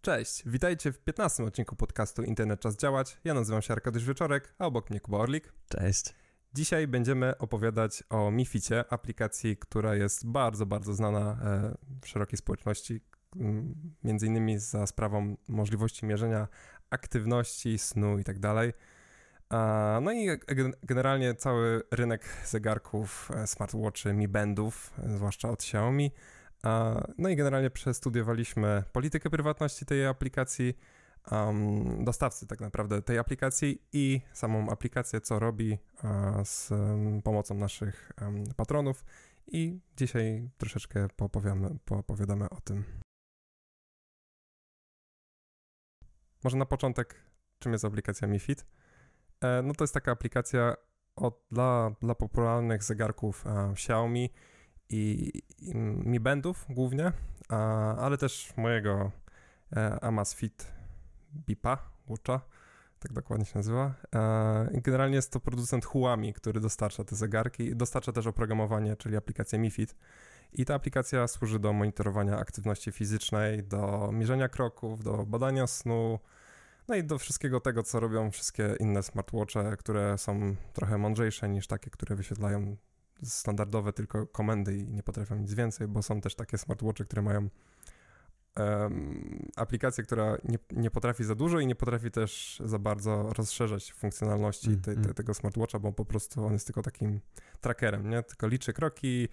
Cześć, witajcie w 15 odcinku podcastu Internet Czas Działać. Ja nazywam się Arkadiusz Wieczorek, a obok mnie Kuba Orlik. Cześć. Dzisiaj będziemy opowiadać o Mificie, aplikacji, która jest bardzo, bardzo znana e, w szerokiej społeczności, między innymi za sprawą możliwości mierzenia aktywności, snu i tak dalej. No i generalnie cały rynek zegarków, e, smartwatchy, Mi Bandów, e, zwłaszcza od Xiaomi, no i generalnie przestudiowaliśmy politykę prywatności tej aplikacji, um, dostawcy tak naprawdę tej aplikacji i samą aplikację, co robi z pomocą naszych patronów. I dzisiaj troszeczkę poopowiadamy, poopowiadamy o tym. Może na początek, czym jest aplikacja MiFit? E, no to jest taka aplikacja od, dla, dla popularnych zegarków e, Xiaomi, i, i Mi Bandów głównie, a, ale też mojego e, Amazfit Bipa, Watcha, tak dokładnie się nazywa. E, generalnie jest to producent Huami, który dostarcza te zegarki. Dostarcza też oprogramowanie, czyli aplikację MiFit. I ta aplikacja służy do monitorowania aktywności fizycznej, do mierzenia kroków, do badania snu, no i do wszystkiego tego, co robią wszystkie inne smartwatche, które są trochę mądrzejsze niż takie, które wyświetlają standardowe tylko komendy i nie potrafią nic więcej, bo są też takie smartwatche, które mają um, aplikację, która nie, nie potrafi za dużo i nie potrafi też za bardzo rozszerzać funkcjonalności mm, te, te, mm. tego smartwatcha, bo po prostu on jest tylko takim trackerem, nie? Tylko liczy kroki,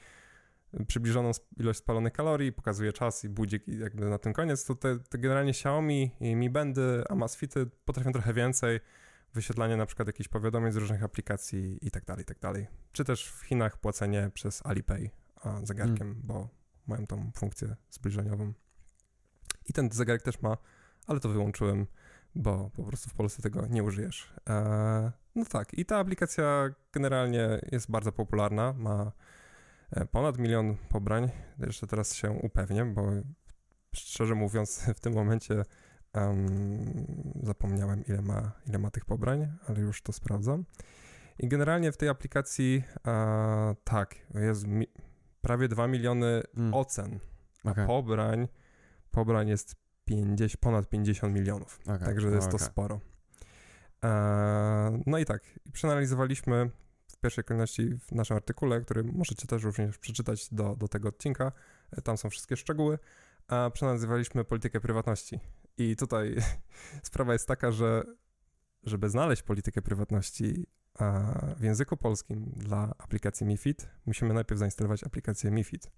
przybliżoną ilość spalonych kalorii, pokazuje czas i budzik i jakby na tym koniec, to te, te generalnie Xiaomi i Mi Bandy, Amazfity potrafią trochę więcej, wyświetlanie na przykład jakichś powiadomień z różnych aplikacji i tak dalej, i tak dalej. Czy też w Chinach płacenie przez Alipay zegarkiem, mm. bo mają tą funkcję zbliżeniową. I ten zegarek też ma, ale to wyłączyłem, bo po prostu w Polsce tego nie użyjesz. Eee, no tak, i ta aplikacja generalnie jest bardzo popularna, ma e, ponad milion pobrań. Jeszcze teraz się upewnię, bo szczerze mówiąc w tym momencie Um, zapomniałem, ile ma, ile ma tych pobrań, ale już to sprawdzam. I generalnie w tej aplikacji a, tak, jest mi, prawie 2 miliony mm. ocen, a okay. pobrań, pobrań jest 50, ponad 50 milionów. Okay. Także jest okay. to sporo. E, no i tak, przeanalizowaliśmy w pierwszej kolejności w naszym artykule, który możecie też również przeczytać do, do tego odcinka. E, tam są wszystkie szczegóły. A przeanalizowaliśmy politykę prywatności. I tutaj sprawa jest taka, że żeby znaleźć politykę prywatności w języku polskim dla aplikacji MiFID, musimy najpierw zainstalować aplikację MiFID.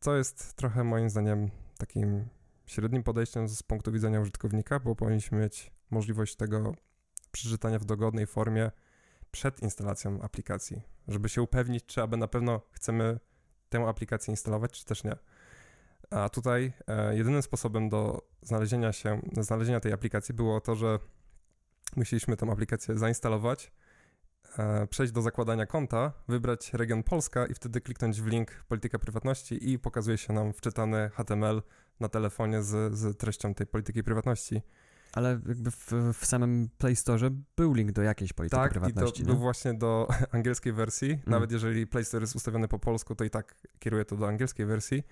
Co jest trochę moim zdaniem takim średnim podejściem z punktu widzenia użytkownika, bo powinniśmy mieć możliwość tego przeczytania w dogodnej formie przed instalacją aplikacji, żeby się upewnić, czy aby na pewno chcemy tę aplikację instalować, czy też nie. A tutaj e, jedynym sposobem do znalezienia się, znalezienia tej aplikacji było to, że musieliśmy tę aplikację zainstalować, e, przejść do zakładania konta, wybrać region Polska i wtedy kliknąć w link polityka prywatności i pokazuje się nam wczytany HTML na telefonie z, z treścią tej polityki prywatności. Ale jakby w, w, samym Play Store był link do jakiejś polityki tak, prywatności. Tak, i to był właśnie do angielskiej wersji. Mm. Nawet jeżeli Play Store jest ustawiony po polsku, to i tak kieruje to do angielskiej wersji.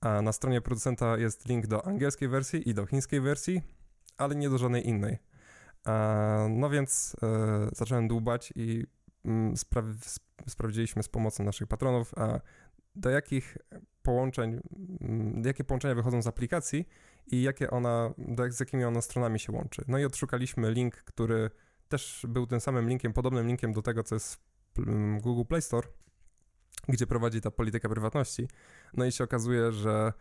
A na stronie producenta jest link do angielskiej wersji i do chińskiej wersji, ale nie do żadnej innej. No więc e, zacząłem dłubać i mm, spra sprawdziliśmy z pomocą naszych patronów, do jakich połączeń, mm, jakie połączenia wychodzą z aplikacji i jakie ona, z jakimi ona stronami się łączy. No i odszukaliśmy link, który też był tym samym linkiem, podobnym linkiem do tego, co jest w Google Play Store, gdzie prowadzi ta polityka prywatności. No i się okazuje, że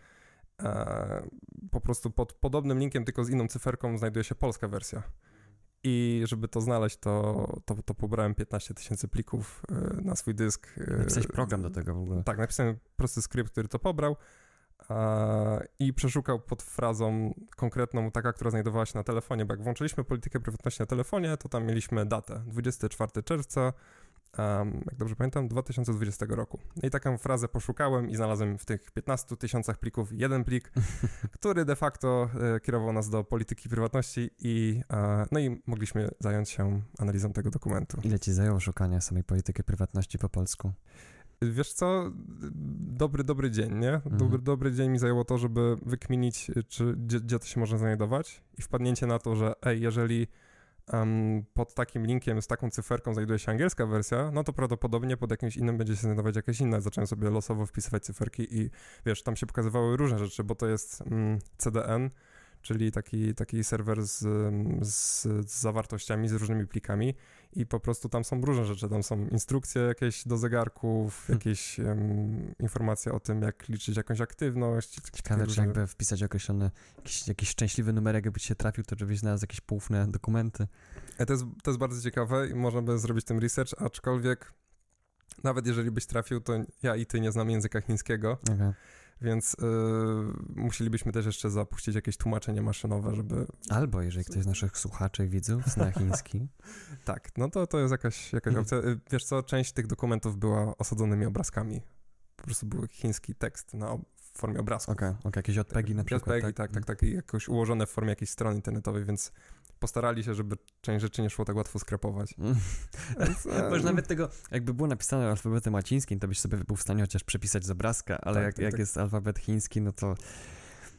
e, po prostu pod podobnym linkiem, tylko z inną cyferką, znajduje się polska wersja. I żeby to znaleźć, to, to, to pobrałem 15 tysięcy plików e, na swój dysk. E, Napisałeś program do tego w ogóle. Tak, napisałem prosty skrypt, który to pobrał i przeszukał pod frazą konkretną, taka, która znajdowała się na telefonie, bo jak włączyliśmy politykę prywatności na telefonie, to tam mieliśmy datę, 24 czerwca um, jak dobrze pamiętam, 2020 roku. I taką frazę poszukałem i znalazłem w tych 15 tysiącach plików jeden plik, który de facto e, kierował nas do polityki prywatności i, e, no i mogliśmy zająć się analizą tego dokumentu. Ile ci zajęło szukanie samej polityki prywatności po polsku? Wiesz co, dobry, dobry dzień, nie? Dobry, Mhm. dobry dzień mi zajęło to, żeby wykminić, czy, gdzie, gdzie to się może znajdować i wpadnięcie na to, że ej, jeżeli pod takim linkiem z taką cyferką znajduje się angielska wersja, no to prawdopodobnie pod jakimś innym będzie się znajdować jakaś inna. Zacząłem sobie losowo wpisywać cyferki i wiesz, tam się pokazywały różne rzeczy, bo to jest mm, CDN, czyli taki, taki serwer z, z, z zawartościami, z różnymi plikami i po prostu tam są różne rzeczy. Tam są instrukcje jakieś do zegarków, Hmm. jakieś em, informacje o tym, jak liczyć jakąś aktywność. Ciekawe, czy różne- jakby wpisać określony, jakiś, jakiś szczęśliwy numerek, jakby ci się trafił, to żebyś znalazł jakieś poufne dokumenty. E, To jest, to jest bardzo ciekawe i można by zrobić tym research, aczkolwiek nawet jeżeli byś trafił, to ja i ty nie znam języka chińskiego, Okay. Więc y, musielibyśmy też jeszcze zapuścić jakieś tłumaczenie maszynowe, żeby... Albo jeżeli ktoś z naszych słuchaczy widzów zna chiński, Tak, no to, to jest jakaś, jakaś opcja. Y, Wiesz co, część tych dokumentów była osadzonymi obrazkami. Po prostu był chiński tekst na, w formie obrazków. okej, okay, jakieś JPEGi na przykład, JPEGi, tak, tak, tak, i jakoś ułożone w formie jakiejś strony internetowej, więc postarali się, żeby część rzeczy nie szło tak łatwo skrapować. Mm. Więc, e, Może nawet tego, jakby było napisane alfabetem łacińskim, to byś sobie był w stanie chociaż przepisać z obrazka, ale Tak, jak, tak, jak tak. jest alfabet chiński, no to...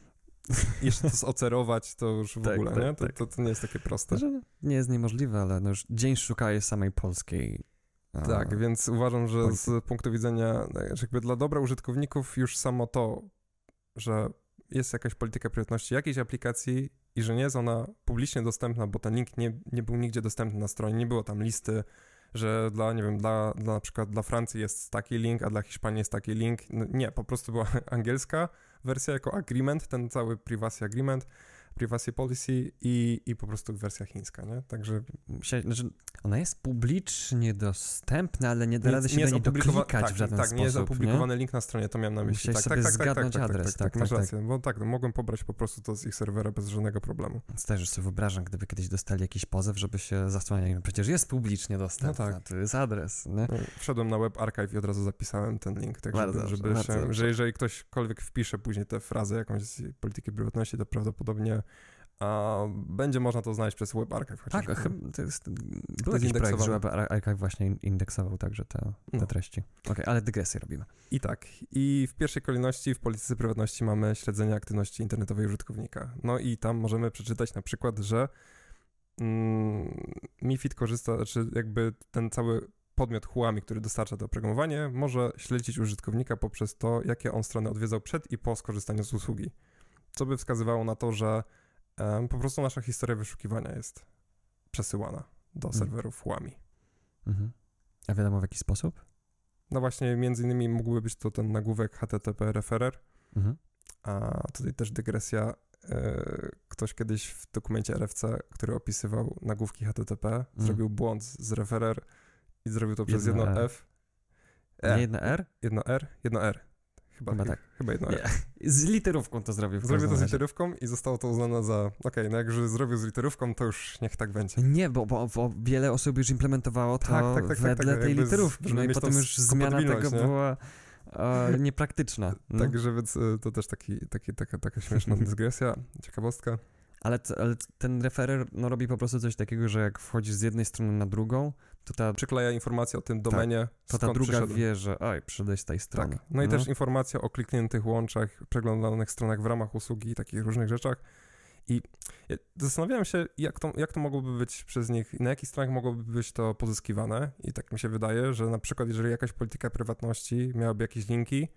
jeszcze to zocerować, to już w Tak, ogóle, tak, nie? To, tak. to, to nie jest takie proste. Że nie jest niemożliwe, ale no już dzień szukaje samej polskiej. Tak, więc uważam, że polityki. z punktu widzenia, e, że jakby dla dobra użytkowników już samo to, że jest jakaś polityka prywatności jakiejś aplikacji i że nie jest ona publicznie dostępna, bo ten link nie, nie był nigdzie dostępny na stronie, nie było tam listy, że dla, nie wiem, dla, dla na przykład dla Francji jest taki link, a dla Hiszpanii jest taki link. No, nie, po prostu była angielska wersja jako agreement, ten cały privacy agreement, privacy policy i, i po prostu wersja chińska, nie? Także znaczy, ona jest publicznie dostępna, ale nie da rady się jest do niej doklikać tak, w żaden tak, sposób. nie jest opublikowany link na stronie, to miałem na myśli. Musiałeś Tak, sobie tak, tak, tak, zgadnąć tak, tak, adres, tak, tak, tak, masz tak, rację, bo tak, no, mogłem pobrać po prostu to z ich serwera bez żadnego problemu. Też sobie wyobrażam, gdyby kiedyś dostali jakiś pozew, żeby się zasłaniać. No przecież jest publicznie dostępna, No tak. to jest adres, nie? No, Wszedłem na web archive i od razu zapisałem ten link, tak żeby, dobrze, żeby się, że jeżeli ktośkolwiek wpisze później tę frazę jakąś z polityki prywatności, to prawdopodobnie a, będzie można to znaleźć przez web archive Tak, chyba to jest, był jest jakiś projekt, że. Web Ar- Archive właśnie in- indeksował także te, te No. treści. Okej, ale dygresję robimy. I tak. I w pierwszej kolejności w polityce prywatności mamy śledzenie aktywności internetowej użytkownika. No i tam możemy przeczytać na przykład, że mm, MiFID korzysta, znaczy jakby ten cały podmiot Huami, który dostarcza to oprogramowanie, może śledzić użytkownika poprzez to, jakie on strony odwiedzał przed i po skorzystaniu z usługi. Co by wskazywało na to, że po prostu nasza historia wyszukiwania jest przesyłana do Mm. serwerów Huami. Mhm. A wiadomo w jaki sposób? No właśnie, między innymi mógłby być to ten nagłówek HTTP referer, Mhm. A tutaj też dygresja. e, Ktoś kiedyś w dokumencie RFC, który opisywał nagłówki HTTP, zrobił błąd z referer i zrobił to przez Jedno jedno. F. Nie jedno R? Jedno R? Jedno R. Chyba, Chyba tak. Chyba jedno. R. Z literówką to zrobił. Zrobił to z literówką i zostało to uznane za okej, no jak już zrobił z literówką, to już niech tak będzie. Nie, bo, bo, bo wiele osób już implementowało to Tak, tak, tak, tak, wedle tak, tej jakby z- literówki. żeby No i potem już zmiana tego nie? była e, niepraktyczna. No. Także więc e, to też taki, taki, taka, taka śmieszna dygresja, ciekawostka. Ale, ale ten referer no, robi po prostu coś takiego, że jak wchodzisz z jednej strony na drugą, to ta, Przykleja informacje o tym domenie, Tak, to ta druga wie, że oj, przyszedłeś z tej strony. Tak. No i też informacja o klikniętych łączach, przeglądanych stronach w ramach usługi i takich różnych rzeczach. I zastanawiałem się, jak to, jak to mogłoby być przez nich, na jakich stronach mogłoby być to pozyskiwane. I tak mi się wydaje, że na przykład, jeżeli jakaś polityka prywatności miałaby jakieś linki,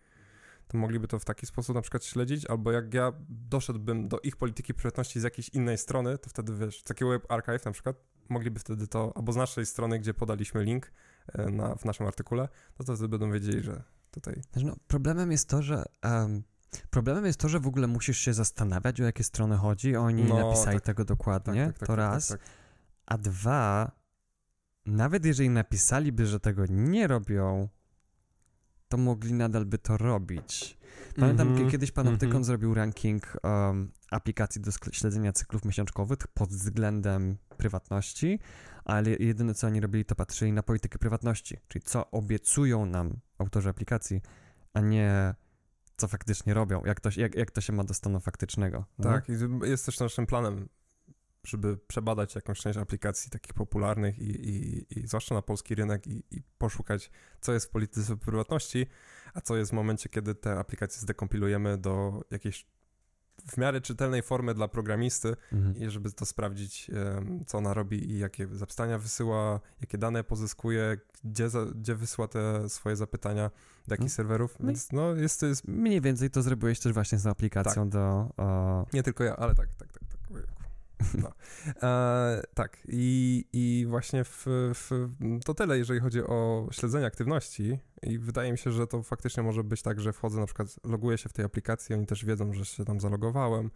to mogliby to w taki sposób na przykład śledzić, albo jak ja doszedłbym do ich polityki prywatności z jakiejś innej strony, to wtedy wiesz, taki web archive na przykład, mogliby wtedy to, albo z naszej strony, gdzie podaliśmy link e, na, w naszym artykule, to wtedy będą wiedzieli, że tutaj Znaczy, No, problemem jest to, że em, problemem jest to, że w ogóle musisz się zastanawiać, o jakie strony chodzi. Oni nie No, napisali tak. tego dokładnie, Tak, tak, tak, to tak, raz. Tak, tak. A dwa, nawet jeżeli napisaliby, że tego nie robią, to mogli nadal by to robić. Pamiętam, Mhm, kie- kiedyś Panoptykon mhm. zrobił ranking um, aplikacji do śledzenia cyklów miesiączkowych pod względem prywatności, ale jedyne co oni robili, to patrzyli na politykę prywatności, czyli co obiecują nam autorzy aplikacji, a nie co faktycznie robią, jak to, jak, jak to się ma do stanu faktycznego. no? Tak, i jest też naszym planem, żeby przebadać jakąś część aplikacji takich popularnych i, i, i zwłaszcza na polski rynek i, i poszukać, co jest w polityce prywatności, a co jest w momencie, kiedy te aplikacje zdekompilujemy do jakiejś w miarę czytelnej formy dla programisty Mhm. i żeby to sprawdzić, co ona robi i jakie zapytania wysyła, jakie dane pozyskuje, gdzie, za, gdzie wysyła te swoje zapytania, do jakich Mm. serwerów, No więc no jest to jest Mniej więcej to zrobiłeś też właśnie z aplikacją Tak. do... E, Nie tylko ja, ale tak, tak, tak, tak. No. E, tak, i, i właśnie w, w, to tyle, jeżeli chodzi o śledzenie aktywności i wydaje mi się, że to faktycznie może być tak, że wchodzę na przykład, loguję się w tej aplikacji, oni też wiedzą, że się tam zalogowałem.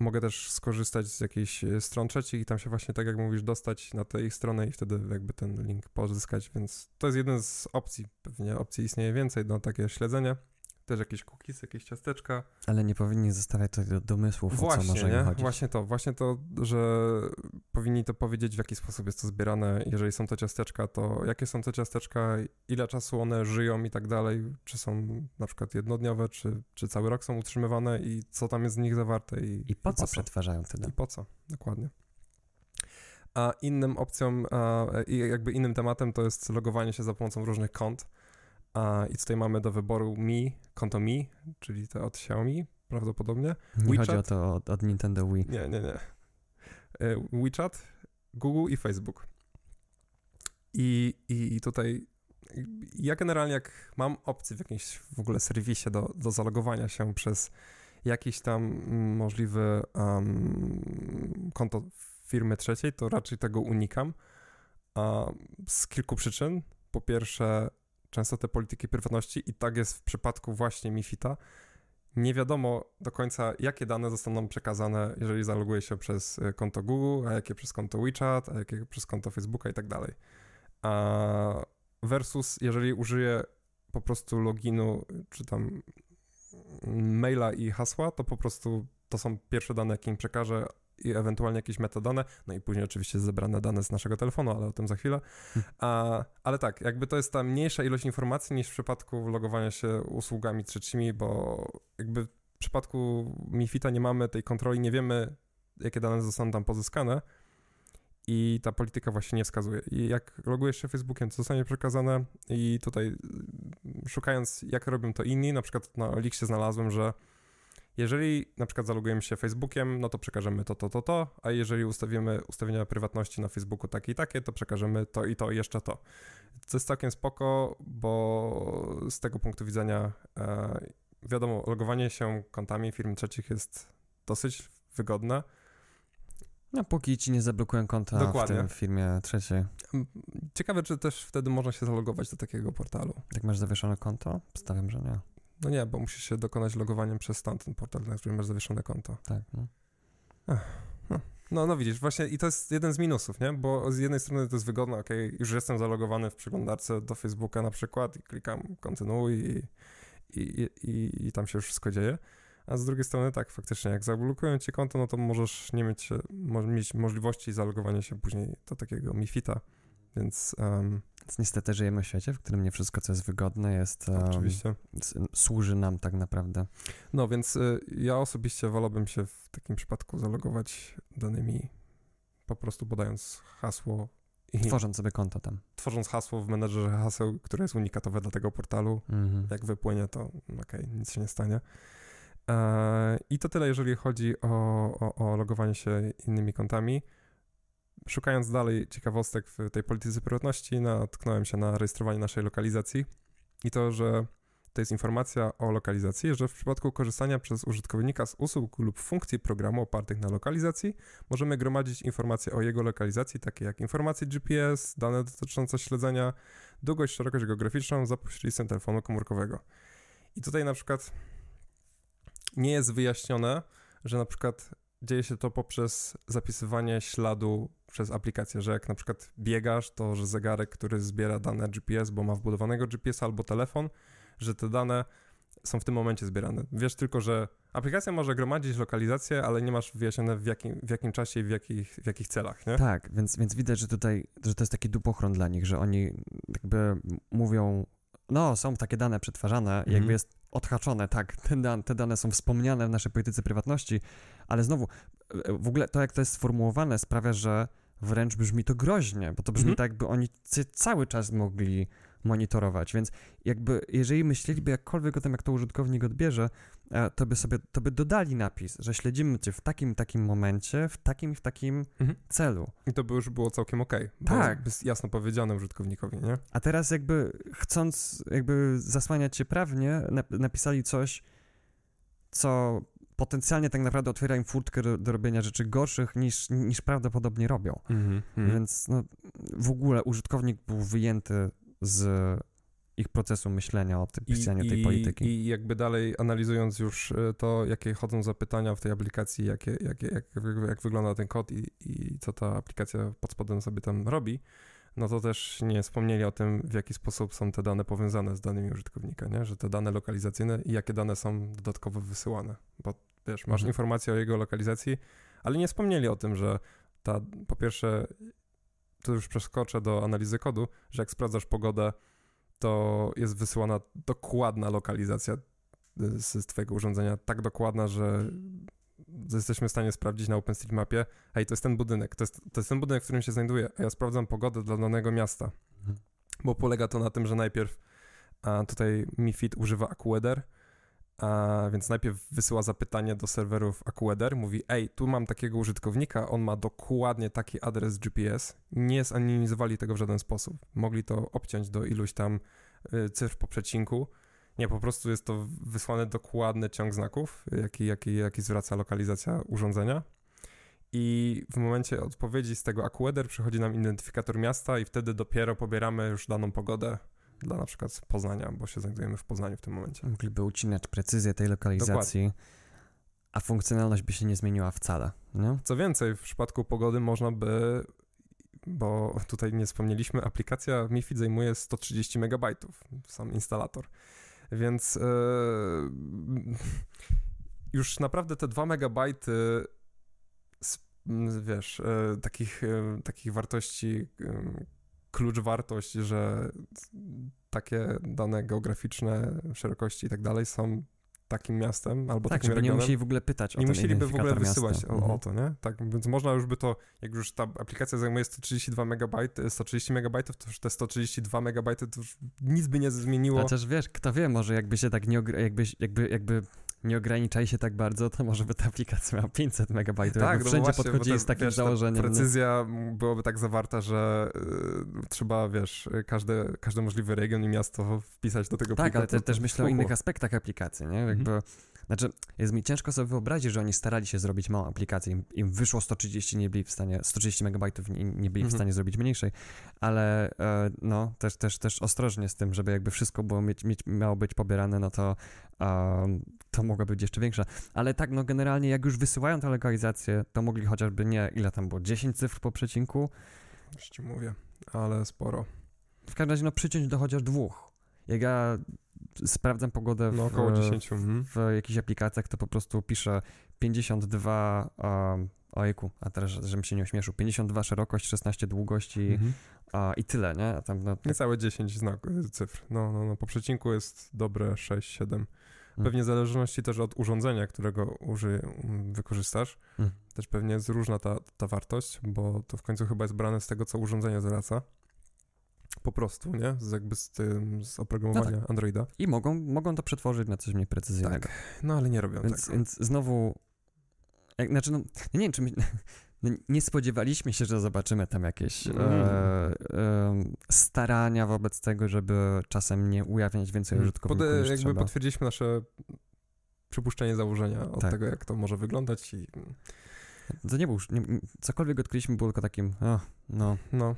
Mogę też skorzystać z jakiejś e, stron trzecich i tam się właśnie, tak jak mówisz, dostać na tę ich stronę i wtedy jakby ten link pozyskać, więc to jest jeden z opcji. Pewnie opcji istnieje więcej na takie śledzenie. Też jakieś cookies, jakieś ciasteczka. ale nie powinni zostawiać tutaj do domysłów, o co Właśnie, może im nie? chodzić. Właśnie to, właśnie to, że powinni to powiedzieć, w jaki sposób jest to zbierane, jeżeli są to ciasteczka, to jakie są to ciasteczka, ile czasu one żyją i tak dalej, czy są na przykład jednodniowe, czy, czy cały rok są utrzymywane i co tam jest z nich zawarte i, I po co przetwarzają te I dane? po co, dokładnie. A innym opcją a, i jakby innym tematem to jest logowanie się za pomocą różnych kont. A, I tutaj mamy do wyboru Mi, konto Mi, czyli te od Xiaomi prawdopodobnie. Nie chodzi o WeChat? to od, od Nintendo Wii. Nie, nie, nie. E, WeChat, Google i Facebook. I, I tutaj ja generalnie jak mam opcję w jakimś w ogóle serwisie do, do zalogowania się przez jakiś tam możliwy um, konto firmy trzeciej, to raczej tego unikam. A z kilku przyczyn. Po pierwsze, często te polityki prywatności i tak jest w przypadku właśnie Mifita. Nie wiadomo do końca, jakie dane zostaną przekazane, jeżeli zaloguje się przez y, konto Google, a jakie przez konto WeChat, a jakie przez konto Facebooka i tak dalej. A versus jeżeli użyję po prostu loginu, czy tam maila i hasła, to po prostu to są pierwsze dane, jakie im przekażę i ewentualnie jakieś metadane, no i później oczywiście zebrane dane z naszego telefonu, ale o tym za chwilę. A, ale tak, jakby to jest ta mniejsza ilość informacji niż w przypadku logowania się usługami trzecimi, bo jakby w przypadku Mifita nie mamy tej kontroli, nie wiemy, jakie dane zostaną tam pozyskane i ta polityka właśnie nie wskazuje. I jak logujesz się Facebookiem, to zostanie przekazane i tutaj y, szukając, jak robią to inni, na przykład na Elixie znalazłem, że jeżeli na przykład zalogujemy się Facebookiem, no to przekażemy to, to, to, to, a jeżeli ustawimy ustawienia prywatności na Facebooku takie i takie, to przekażemy to i to i jeszcze to. To jest całkiem spoko, bo z tego punktu widzenia e, wiadomo, logowanie się kontami firm trzecich jest dosyć wygodne. No póki ci nie zablokują konta Dokładnie. w tym firmie trzeciej. M, Ciekawe, czy też wtedy można się zalogować do takiego portalu. Jak masz zawieszone konto? Stawiam, że nie. No nie, bo musisz się dokonać logowaniem przez tamten portal, na którym masz zawieszone konto. Tak, no. No, no widzisz, właśnie i to jest jeden z minusów, nie? Bo z jednej strony to jest wygodne, ok, już jestem zalogowany w przeglądarce do Facebooka na przykład i klikam kontynuuj i, i, i, i tam się już wszystko dzieje. A z drugiej strony tak, faktycznie, jak zablokują ci konto, no to możesz nie mieć, mo- mieć możliwości zalogowania się później do takiego Mifita, więc um, Więc niestety żyjemy w świecie, w którym nie wszystko, co jest wygodne, jest. oczywiście. s- służy nam tak naprawdę. No więc y, ja osobiście wolałbym się w takim przypadku zalogować danymi po prostu podając hasło i Tworząc sobie konto tam. tworząc hasło w menedżerze haseł, które jest unikatowe dla tego portalu. Mhm. Jak wypłynie, to okej, nic się nie stanie. E, I to tyle, jeżeli chodzi o, o, o logowanie się innymi kontami. Szukając dalej ciekawostek w tej polityce prywatności, natknąłem się na rejestrowanie naszej lokalizacji i to, że to jest informacja o lokalizacji, że w przypadku korzystania przez użytkownika z usług lub funkcji programu opartych na lokalizacji, możemy gromadzić informacje o jego lokalizacji, takie jak informacje GPS, dane dotyczące śledzenia, długość, szerokość geograficzną za pośrednictwem telefonu komórkowego. I tutaj na przykład nie jest wyjaśnione, że na przykład dzieje się to poprzez zapisywanie śladu przez aplikację, że jak na przykład biegasz, to że zegarek, który zbiera dane GPS, bo ma wbudowanego GPS albo telefon, że te dane są w tym momencie zbierane. Wiesz tylko, że aplikacja może gromadzić lokalizację, ale nie masz wyjaśnione w jakim, w jakim czasie i w jakich, w jakich celach, nie? Tak, więc, więc widać, że tutaj, że to jest taki dupochron dla nich, że oni jakby mówią, no są takie dane przetwarzane, Mhm. jakby jest odhaczone, tak, te, dan, te dane są wspomniane w naszej polityce prywatności, ale znowu, w ogóle to, jak to jest sformułowane, sprawia, że wręcz brzmi to groźnie, bo to brzmi Mhm. tak, jakby oni cały czas mogli monitorować, więc jakby jeżeli myśleliby jakkolwiek o tym, jak to użytkownik odbierze, e, to by sobie, to by dodali napis, że śledzimy cię w takim, takim momencie, w takim, w takim Mhm. celu. I to by już było całkiem okej. bo Tak. jakby jest jasno powiedziane użytkownikowi, nie? A teraz jakby chcąc jakby zasłaniać się prawnie, nap- napisali coś, co potencjalnie tak naprawdę otwiera im furtkę do, do robienia rzeczy gorszych niż, niż prawdopodobnie robią. Mhm. Więc no, w ogóle użytkownik był wyjęty z ich procesu myślenia o tym, pisaniu tej polityki. I jakby dalej analizując już e, to, jakie chodzą zapytania w tej aplikacji, jakie, jakie, jak, jak wygląda ten kod i, i co ta aplikacja pod spodem sobie tam robi, no to też nie wspomnieli o tym, w jaki sposób są te dane powiązane z danymi użytkownika, nie? że te dane lokalizacyjne i jakie dane są dodatkowo wysyłane. Bo wiesz, masz Mhm. informację o jego lokalizacji, ale nie wspomnieli o tym, że ta, po pierwsze, to już przeskoczę do analizy kodu, że jak sprawdzasz pogodę, to jest wysyłana dokładna lokalizacja y, z, z twojego urządzenia, tak dokładna, że jesteśmy w stanie sprawdzić na OpenStreetMapie, hej, to jest ten budynek, to jest, to jest ten budynek, w którym się znajduję, a ja sprawdzam pogodę dla danego miasta, Mhm. bo polega to na tym, że najpierw a tutaj MiFID używa AccuWeather, więc najpierw wysyła zapytanie do serwerów AccuWeather, mówi, ej, tu mam takiego użytkownika, on ma dokładnie taki adres GPS, nie zanonimizowali tego w żaden sposób, mogli to obciąć do iluś tam y, cyfr po przecinku, nie, po prostu jest to wysłany dokładny ciąg znaków, jaki, jaki, jaki zwraca lokalizacja urządzenia. I w momencie odpowiedzi z tego AccuWeather przychodzi nam identyfikator miasta i wtedy dopiero pobieramy już daną pogodę dla na przykład Poznania, bo się znajdujemy w Poznaniu w tym momencie. Mogliby ucinać precyzję tej lokalizacji, a funkcjonalność by się nie zmieniła wcale. Nie? Co więcej, w przypadku pogody można by, bo tutaj nie wspomnieliśmy, aplikacja MiFID zajmuje 130 MB, sam instalator. Więc e, już naprawdę te 2 MB wiesz, e, takich, e, takich wartości, klucz wartość, że takie dane geograficzne, szerokości i tak dalej są takim miastem albo Tak, takim żeby nie regionem. musieli w ogóle pytać o Nie musieliby w ogóle wysyłać o, Mhm. o to, nie? Tak, więc można już by to, jak już ta aplikacja zajmuje 132 MB, 130 MB, to już te 132 MB to już nic by nie zmieniło. Chociaż wiesz, kto wie, może jakby się tak nie, jakby, jakby, jakby nie ograniczali się tak bardzo, to może by ta aplikacja miała 500 megabajtów. tak, no wszędzie właśnie, podchodzili z takim wiesz, założeniem. no. Precyzja byłaby tak zawarta, że y, trzeba, wiesz, każde, każdy możliwy region i miasto wpisać do tego Tak, ale pliku, też, myślę o innych aspektach aplikacji, nie? Mhm. Jakby, znaczy, jest mi ciężko sobie wyobrazić, że oni starali się zrobić małą aplikację, im, im wyszło 130, nie byli w stanie, 130 megabajtów, nie, nie byli w Mhm. stanie zrobić mniejszej, ale e, no, też, też, też ostrożnie z tym, żeby jakby wszystko było mieć, mieć, miało być pobierane, no to um, to mogła być jeszcze większa. Ale tak, no generalnie jak już wysyłają tę lokalizację, to mogli chociażby nie, ile tam było, 10 cyfr po przecinku, Już ci mówię, ale sporo. w każdym razie no przyciąć do chociaż dwóch. Jak ja sprawdzam pogodę w, No około 10. Mhm. w jakichś aplikacjach, to po prostu piszę 52, um, ojku, a teraz, żebym się nie ośmieszył, 52 szerokość, 16 długości Mhm. a, i tyle, nie? A tam, no, tak, Niecałe 10 znak, y, cyfr. No, no, no, po przecinku jest dobre 6, 7. Mm. Pewnie w zależności też od urządzenia, którego uży, um, wykorzystasz, Mm. też pewnie jest różna ta, ta wartość, bo to w końcu chyba jest brane z tego, co urządzenie zwraca. Po prostu, nie? Z, jakby z tym, z oprogramowania No Androida. I mogą, mogą to przetworzyć na coś mniej precyzyjnego. No, ale nie robią Więc, tego. więc znowu, jak, znaczy, no, nie wiem, czy my, no, nie spodziewaliśmy się, że zobaczymy tam jakieś e, Mm. e, starania wobec tego, żeby czasem nie ujawniać więcej Mhm. użytkowników Pod, niż jakby trzeba. potwierdziliśmy nasze przypuszczenie założenia od Tak. tego, jak to może wyglądać i To nie był, nie, cokolwiek odkryliśmy było tylko takim, o, no, No.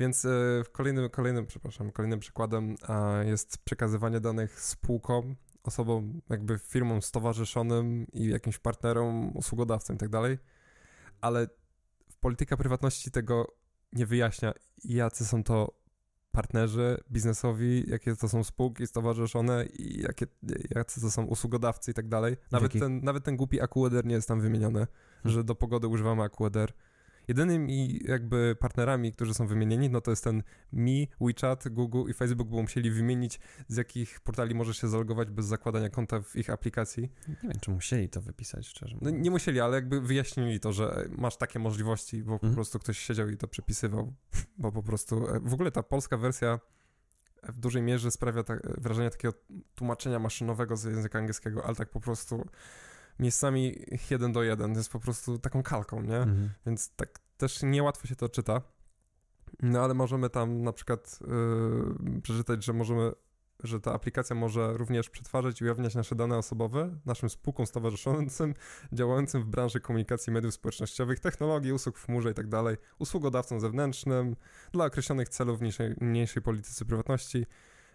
Więc e, kolejnym, kolejnym, przepraszam, kolejnym przykładem e, jest przekazywanie danych spółkom, osobom, jakby firmom stowarzyszonym i jakimś partnerom, usługodawcom i tak dalej, ale polityka prywatności tego nie wyjaśnia, jacy są to partnerzy biznesowi, jakie to są spółki stowarzyszone i jakie, jacy to są usługodawcy i tak dalej. Nawet, ten, nawet ten głupi AccuWeather nie jest tam wymieniony, że do pogody używamy AccuWeather Jedynymi jakby partnerami, którzy są wymienieni, no to jest ten Mi, WeChat, Google i Facebook, bo musieli wymienić z jakich portali możesz się zalogować bez zakładania konta w ich aplikacji. Nie wiem, czy musieli to wypisać, szczerze No, nie musieli, ale jakby wyjaśnili to, że masz takie możliwości, bo po Mhm. prostu ktoś siedział i to przepisywał, bo po prostu e, w ogóle ta polska wersja w dużej mierze sprawia ta, wrażenie takiego tłumaczenia maszynowego z języka angielskiego, ale tak po prostu miejscami jeden do jeden, to jest po prostu taką kalką, nie? Mhm. Więc tak też niełatwo się to czyta. No ale możemy tam na przykład yy, przeczytać, że możemy, że ta aplikacja może również przetwarzać i ujawniać nasze dane osobowe naszym spółkom stowarzyszącym, działającym w branży komunikacji mediów społecznościowych, technologii, usług w chmurze itd., usługodawcom zewnętrznym, dla określonych celów w mniejszej, mniejszej polityce prywatności.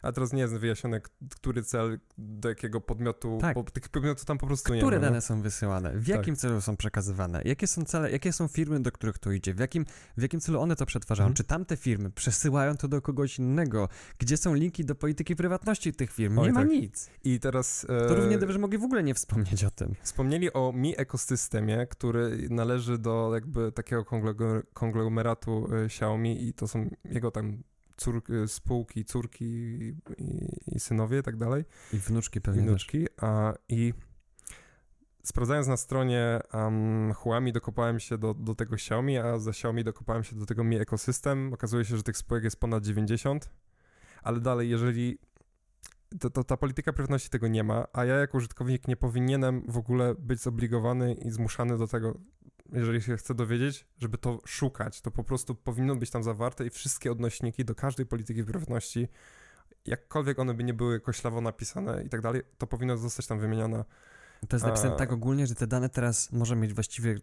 A teraz nie jest wyjaśnione, który cel do jakiego podmiotu, Tak. bo tych podmiotów tam po prostu nie Które ma. nie? dane są wysyłane? W jakim celu są przekazywane? Jakie są cele, jakie są firmy, do których to idzie? W jakim, w jakim celu one to przetwarzają? Mhm. Czy tamte firmy przesyłają to do kogoś innego? Gdzie są linki do polityki prywatności tych firm? Oj, nie ma tak. nic. I teraz... To e, równie dobrze mogli w ogóle nie wspomnieć o tym. Wspomnieli o Mi ekosystemie, który należy do jakby takiego konglomeratu y, Xiaomi i to są jego tam cór, y, spółki, córki i, i synowie i tak dalej, I wnuczki i pewnie też. wnuczki. A, I sprawdzając na stronie um, Huami dokopałem się do, do tego Xiaomi, a za Xiaomi dokopałem się do tego Mi ekosystem. Okazuje się, że tych spółek jest ponad 90, ale dalej, jeżeli to, to ta polityka prywatności tego nie ma, a ja jako użytkownik nie powinienem w ogóle być zobligowany i zmuszany do tego, jeżeli się chcę dowiedzieć, żeby to szukać. To po prostu powinno być tam zawarte i wszystkie odnośniki do każdej polityki prywatności, jakkolwiek one by nie były koślawo napisane i tak dalej, to powinno zostać tam wymienione. To jest napisane A- tak ogólnie, że te dane teraz może mieć właściwie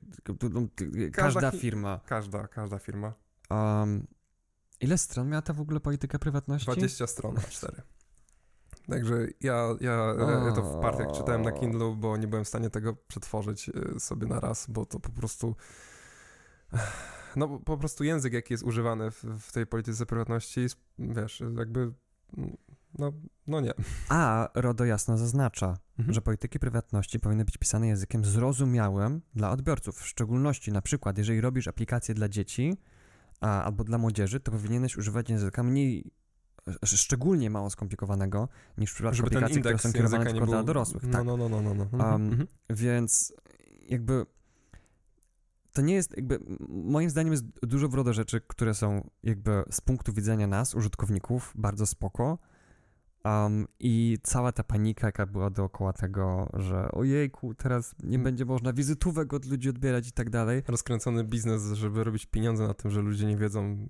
każda hi- firma. Każda, każda firma. Um, ile stron miała ta w ogóle polityka prywatności? 20 stron, a 4. Także ja, ja, ja to w partiach czytałem na Kindle, bo nie byłem w stanie tego przetworzyć y, sobie na raz, bo to po prostu. No, po prostu język, jaki jest używany w, w tej polityce prywatności, jest, wiesz, jakby. No, no nie. A RODO jasno zaznacza, Mhm. że polityki prywatności powinny być pisane językiem zrozumiałym dla odbiorców. W szczególności, na przykład, jeżeli robisz aplikację dla dzieci a, albo dla młodzieży, to powinieneś używać języka mniej, szczególnie mało skomplikowanego, niż w przypadku Żeby aplikacji, które są kierowane nie tylko dla był. dorosłych. No, tak. no, no, no, no. no. Mhm, Um, mhm. Więc jakby to nie jest jakby, moim zdaniem jest dużo w RODO rzeczy, które są jakby z punktu widzenia nas, użytkowników, bardzo spoko. Um, I cała ta panika, jaka była dookoła tego, że ojejku, teraz nie Mm. będzie można wizytówek od ludzi odbierać i tak dalej. Rozkręcony biznes, żeby robić pieniądze na tym, że ludzie nie wiedzą,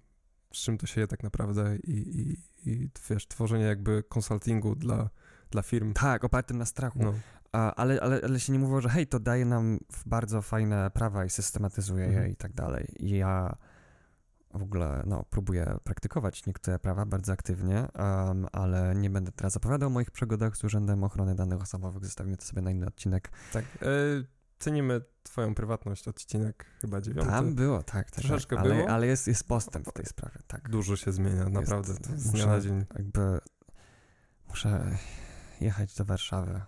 z czym to się je tak naprawdę i, i, i wiesz, tworzenie jakby konsultingu dla, dla firm. Tak, opartym na strachu. No. A, ale, ale, ale się nie mówiło, że hej, to daje nam bardzo fajne prawa i systematyzuje je Mhm. i tak dalej. I ja w ogóle no, próbuję praktykować niektóre prawa bardzo aktywnie, em, ale nie będę teraz zapowiadał o moich przygodach z Urzędem Ochrony Danych Osobowych. Zostawimy to sobie na inny odcinek. Tak. E, cenimy twoją prywatność, odcinek chyba dziewiąty. Tam było, tak. tak Troszeczkę tak, ale, było. ale jest, jest postęp w tej sprawie, tak. Dużo się zmienia, naprawdę. to z dnia na dzień. Jakby muszę jechać do Warszawy.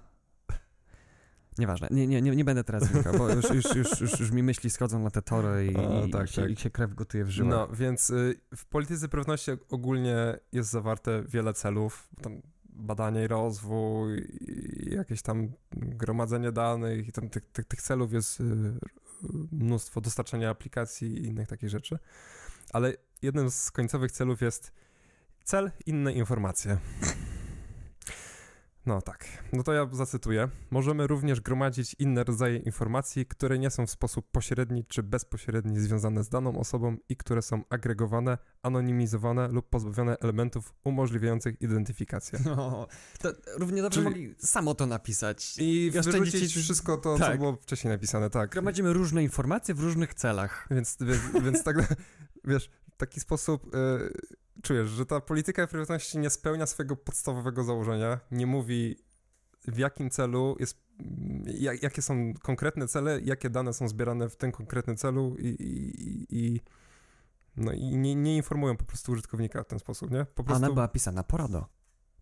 Nieważne, nie, nie, nie, nie będę teraz wnikał, bo już, już, już, już, już mi myśli schodzą na te tory i, i, tak, się, tak. i się krew gotuje w żyłach. No, więc y, w polityce prywatności ogólnie jest zawarte wiele celów. Tam badanie i rozwój, jakieś tam gromadzenie danych i tam tych, tych, tych celów jest y, mnóstwo, dostarczania aplikacji i innych takich rzeczy. Ale jednym z końcowych celów jest cel, inne informacje. No tak, no to ja zacytuję. Możemy również gromadzić inne rodzaje informacji, które nie są w sposób pośredni czy bezpośredni związane z daną osobą i które są agregowane, anonimizowane lub pozbawione elementów umożliwiających identyfikację. No, to równie dobrze Czyli- mogli samo to napisać. I wyrzucić ci- wszystko to, co Tak. było wcześniej napisane, tak. Gromadzimy różne informacje w różnych celach. Więc, więc, więc tak, wiesz, taki sposób y, czujesz, że ta polityka prywatności nie spełnia swojego podstawowego założenia, nie mówi w jakim celu jest, mm, jak, jakie są konkretne cele, jakie dane są zbierane w tym konkretnym celu i, i, i- no i nie, nie informują po prostu użytkownika w ten sposób, nie? Po prostu, Ona była pisana po RODO.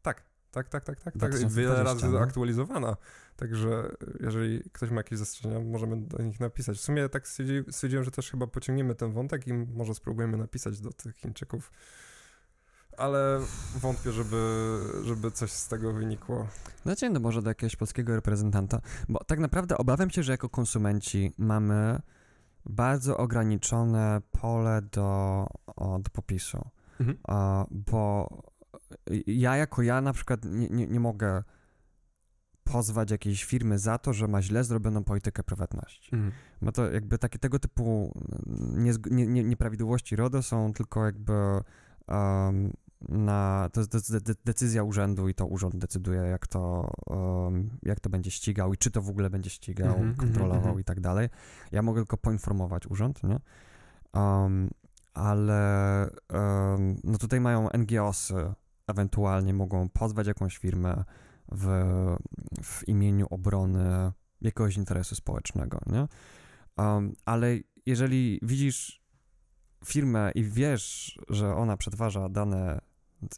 tak, Tak, tak, tak, tak. tak. Wiele razy no. aktualizowana. Także jeżeli ktoś ma jakieś zastrzeżenia, możemy do nich napisać. W sumie tak stwierdziłem, że też chyba pociągniemy ten wątek i może spróbujemy napisać do tych Chińczyków. Ale wątpię, żeby, żeby coś z tego wynikło. Znaczy, no może do jakiegoś polskiego reprezentanta, bo tak naprawdę obawiam się, że jako konsumenci mamy bardzo ograniczone pole do, do popisu. Mhm. bo ja jako ja na przykład nie, nie, nie mogę pozwać jakiejś firmy za to, że ma źle zrobioną politykę prywatności. Mhm. Bo to jakby takie tego typu nie, nie, nieprawidłowości RODO są tylko jakby um, na, to jest de, de, decyzja urzędu i to urząd decyduje, jak to, um, jak to będzie ścigał i czy to w ogóle będzie ścigał, mm -hmm, kontrolował mm -hmm. i tak dalej. Ja mogę tylko poinformować urząd, nie? Um, ale no tutaj mają NGOsy, ewentualnie mogą pozwać jakąś firmę w, w imieniu obrony jakiegoś interesu społecznego, nie? ale jeżeli widzisz firmę i wiesz, że ona przetwarza dane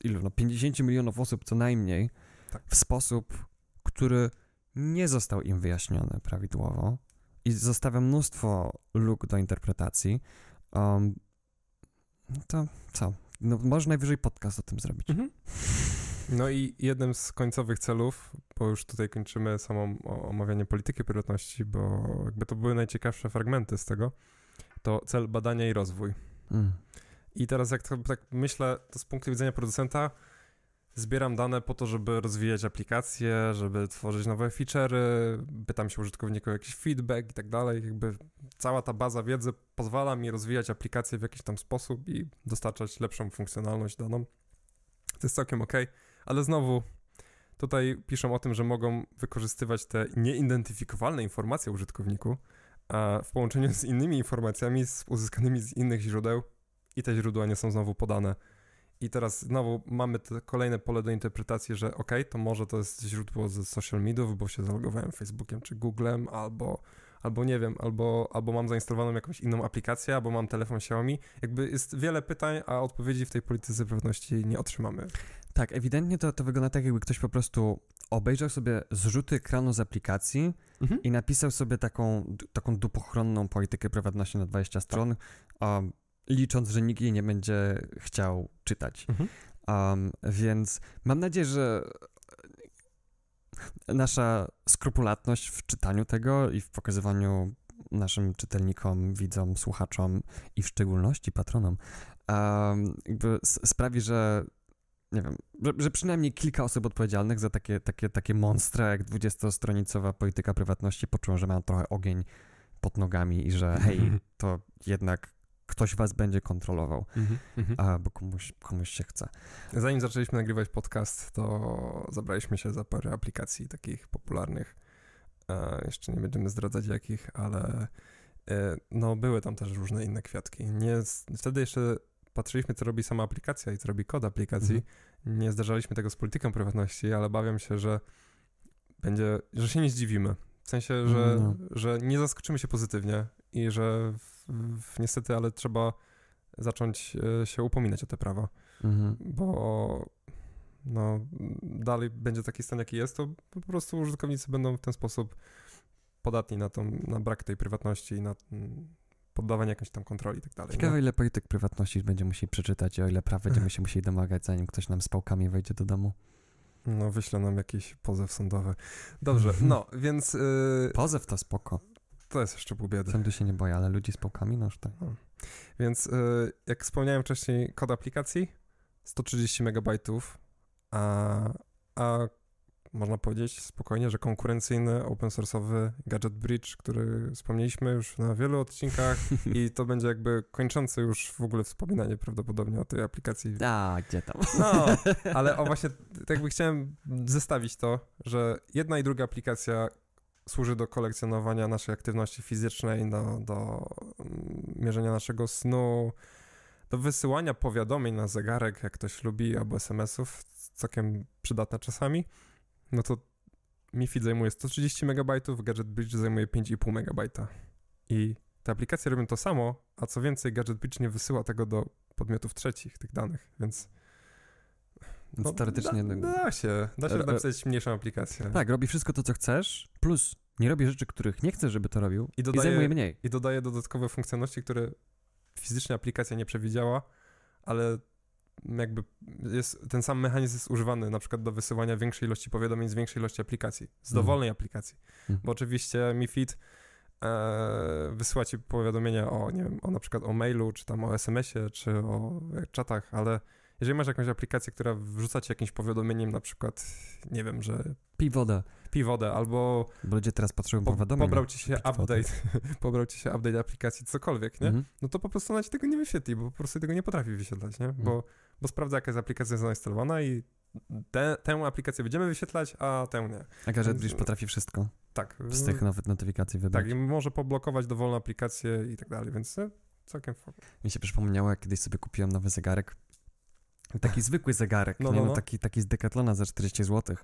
ilu, no 50 milionów osób co najmniej tak. w sposób, który nie został im wyjaśniony prawidłowo i zostawia mnóstwo luk do interpretacji, um, to co? No, może najwyżej podcast o tym zrobić. Mhm. No i jednym z końcowych celów, bo już tutaj kończymy samo omawianie polityki prywatności, bo jakby to były najciekawsze fragmenty z tego, to cel badania i rozwój. Mm. I teraz jak to, tak myślę, to z punktu widzenia producenta zbieram dane po to, żeby rozwijać aplikacje, żeby tworzyć nowe feature'y, pytam się użytkowników o jakiś feedback i tak dalej. Jakby cała ta baza wiedzy pozwala mi rozwijać aplikacje w jakiś tam sposób i dostarczać lepszą funkcjonalność daną. To jest całkiem ok, ale znowu tutaj piszą o tym, że mogą wykorzystywać te nieidentyfikowalne informacje użytkowniku, a w połączeniu z innymi informacjami uzyskanymi z innych źródeł i te źródła nie są znowu podane. I teraz znowu mamy te kolejne pole do interpretacji, że ok, to może to jest źródło ze social mediów, bo się zalogowałem Facebookiem czy Googlem, albo, albo nie wiem, albo, albo mam zainstalowaną jakąś inną aplikację, albo mam telefon Xiaomi. Jakby jest wiele pytań, a odpowiedzi w tej polityce pewności nie otrzymamy. Tak, ewidentnie to, to wygląda tak, jakby ktoś po prostu obejrzał sobie zrzuty ekranu z aplikacji mhm. i napisał sobie taką, taką dupochronną politykę prywatności na 20 stron, tak. um, licząc, że nikt jej nie będzie chciał czytać. Mhm. Um, więc mam nadzieję, że nasza skrupulatność w czytaniu tego i w pokazywaniu naszym czytelnikom, widzom, słuchaczom i w szczególności patronom um, sprawi, że nie wiem, że, że, przynajmniej kilka osób odpowiedzialnych za takie, takie, takie monstra jak 20-stronicowa polityka prywatności poczuło, że mają trochę ogień pod nogami i że hej, to jednak ktoś was będzie kontrolował, mm -hmm. a, bo komuś, komuś się chce. Zanim zaczęliśmy nagrywać podcast, to zabraliśmy się za parę aplikacji takich popularnych. E, jeszcze nie będziemy zdradzać jakich, ale e, no były tam też różne inne kwiatki. Nie, wtedy jeszcze patrzyliśmy, co robi sama aplikacja i co robi kod aplikacji. Mm -hmm. Nie zdarzaliśmy tego z polityką prywatności, ale bawiam się, że będzie, że się nie zdziwimy. W sensie, że, no. że nie zaskoczymy się pozytywnie i że w, niestety, ale trzeba zacząć e, się upominać o te prawa, mhm. bo no, dalej będzie taki stan, jaki jest, to po prostu użytkownicy będą w ten sposób podatni na, tą, na brak tej prywatności i na poddawanie jakiejś tam kontroli i tak dalej. Ciekawe, ile polityk prywatności będzie musieli przeczytać i o ile praw będziemy się musieli domagać, zanim ktoś nam z pałkami wejdzie do domu. No, wyślę nam jakiś pozew sądowy. Dobrze, no, więc... Yy... Pozew to spoko. To jest jeszcze pół biedy. Sądu się nie boję, ale ludzi z pałkami, no już tak. No. Więc yy, jak wspomniałem wcześniej, kod aplikacji 130 MB, a, a można powiedzieć spokojnie, że konkurencyjny open source'owy Gadget Bridge, który wspomnieliśmy już na wielu odcinkach i to będzie jakby kończący już w ogóle wspominanie prawdopodobnie o tej aplikacji. A, gdzie tam? No, ale o właśnie, tak jakby chciałem zestawić to, że jedna i druga aplikacja służy do kolekcjonowania naszej aktywności fizycznej, do, do mm, mierzenia naszego snu, do wysyłania powiadomień na zegarek, jak ktoś lubi, albo SMS-ów, całkiem przydatne czasami no to Mi Fit zajmuje 130 MB, Gadget Bridge zajmuje 5,5 MB. I te aplikacje robią to samo, a co więcej, Gadget Bridge nie wysyła tego do podmiotów trzecich, tych danych, więc Więc No, teoretycznie... Da, da się, da się napisać mniejszą aplikację. Tak, robi wszystko to, co chcesz, plus nie robi rzeczy, których nie chcesz, żeby to robił I i, dodaje- zajmuje mniej. I dodaje dodatkowe funkcjonalności, które fizycznie aplikacja nie przewidziała, ale jakby jest, ten sam mechanizm jest używany na przykład do wysyłania większej ilości powiadomień z większej ilości aplikacji, z Mhm. dowolnej aplikacji. Mhm. Bo oczywiście MiFID e, wysyła ci powiadomienia o, nie wiem, o na przykład o mailu, czy tam o SMS-ie, czy o czatach, ale jeżeli masz jakąś aplikację, która wrzuca ci jakimś powiadomieniem, na przykład, nie wiem, że Pij wodę, pij wodę, albo bo ludzie teraz potrzebują po, powiadomień. pobrał ci się update, pobrał ci się update aplikacji, cokolwiek, nie? Mhm. no to po prostu ona ci tego nie wyświetli, bo po prostu tego nie potrafi wyświetlać, nie? Bo, bo sprawdza, jaka jest aplikacja zainstalowana i te, tę aplikację będziemy wyświetlać, a tę nie. A Bridge potrafi wszystko Tak. z tych nowych notyfikacji wybrać. Tak, i może poblokować dowolne aplikacje i tak dalej, więc e, całkiem fajnie. Mi się przypomniało, jak kiedyś sobie kupiłem nowy zegarek. Taki zwykły zegarek, No, no, no, no. taki, taki z Decathlona za 40 zł.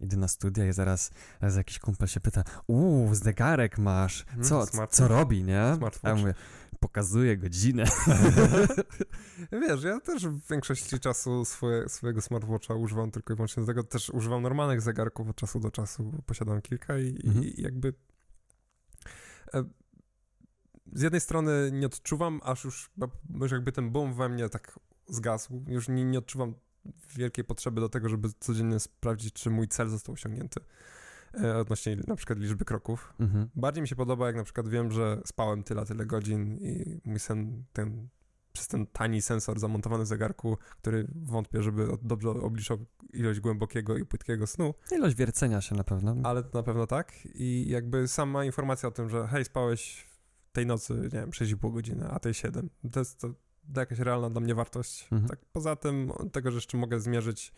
Idę na studia i zaraz, zaraz jakiś kumpel się pyta, uuu, zegarek masz, Mhm, co, smartwatch. co robi, nie? A ja Smartwatch. mówię, pokazuje godzinę. Wiesz, ja też w większości czasu swoje, swojego smartwatcha używam tylko i wyłącznie do tego. Też używam normalnych zegarków od czasu do czasu, bo posiadam kilka i, Mhm. i jakby e, z jednej strony nie odczuwam, aż już, już jakby ten boom we mnie tak zgasł. Już nie, nie odczuwam wielkiej potrzeby do tego, żeby codziennie sprawdzić, czy mój cel został osiągnięty. E, odnośnie na przykład liczby kroków. Mhm. Bardziej mi się podoba, jak na przykład wiem, że spałem tyle, tyle godzin i mój sen, ten, przez ten tani sensor zamontowany w zegarku, który wątpię, żeby dobrze obliczał ilość głębokiego i płytkiego snu, Ilość wiercenia się na pewno. ale to na pewno tak. I jakby sama informacja o tym, że hej, spałeś tej nocy, nie wiem, 6,5 godziny, a tej 7. To jest to, to jakaś realna dla mnie wartość. Mhm. Tak, poza tym, od tego, że jeszcze mogę zmierzyć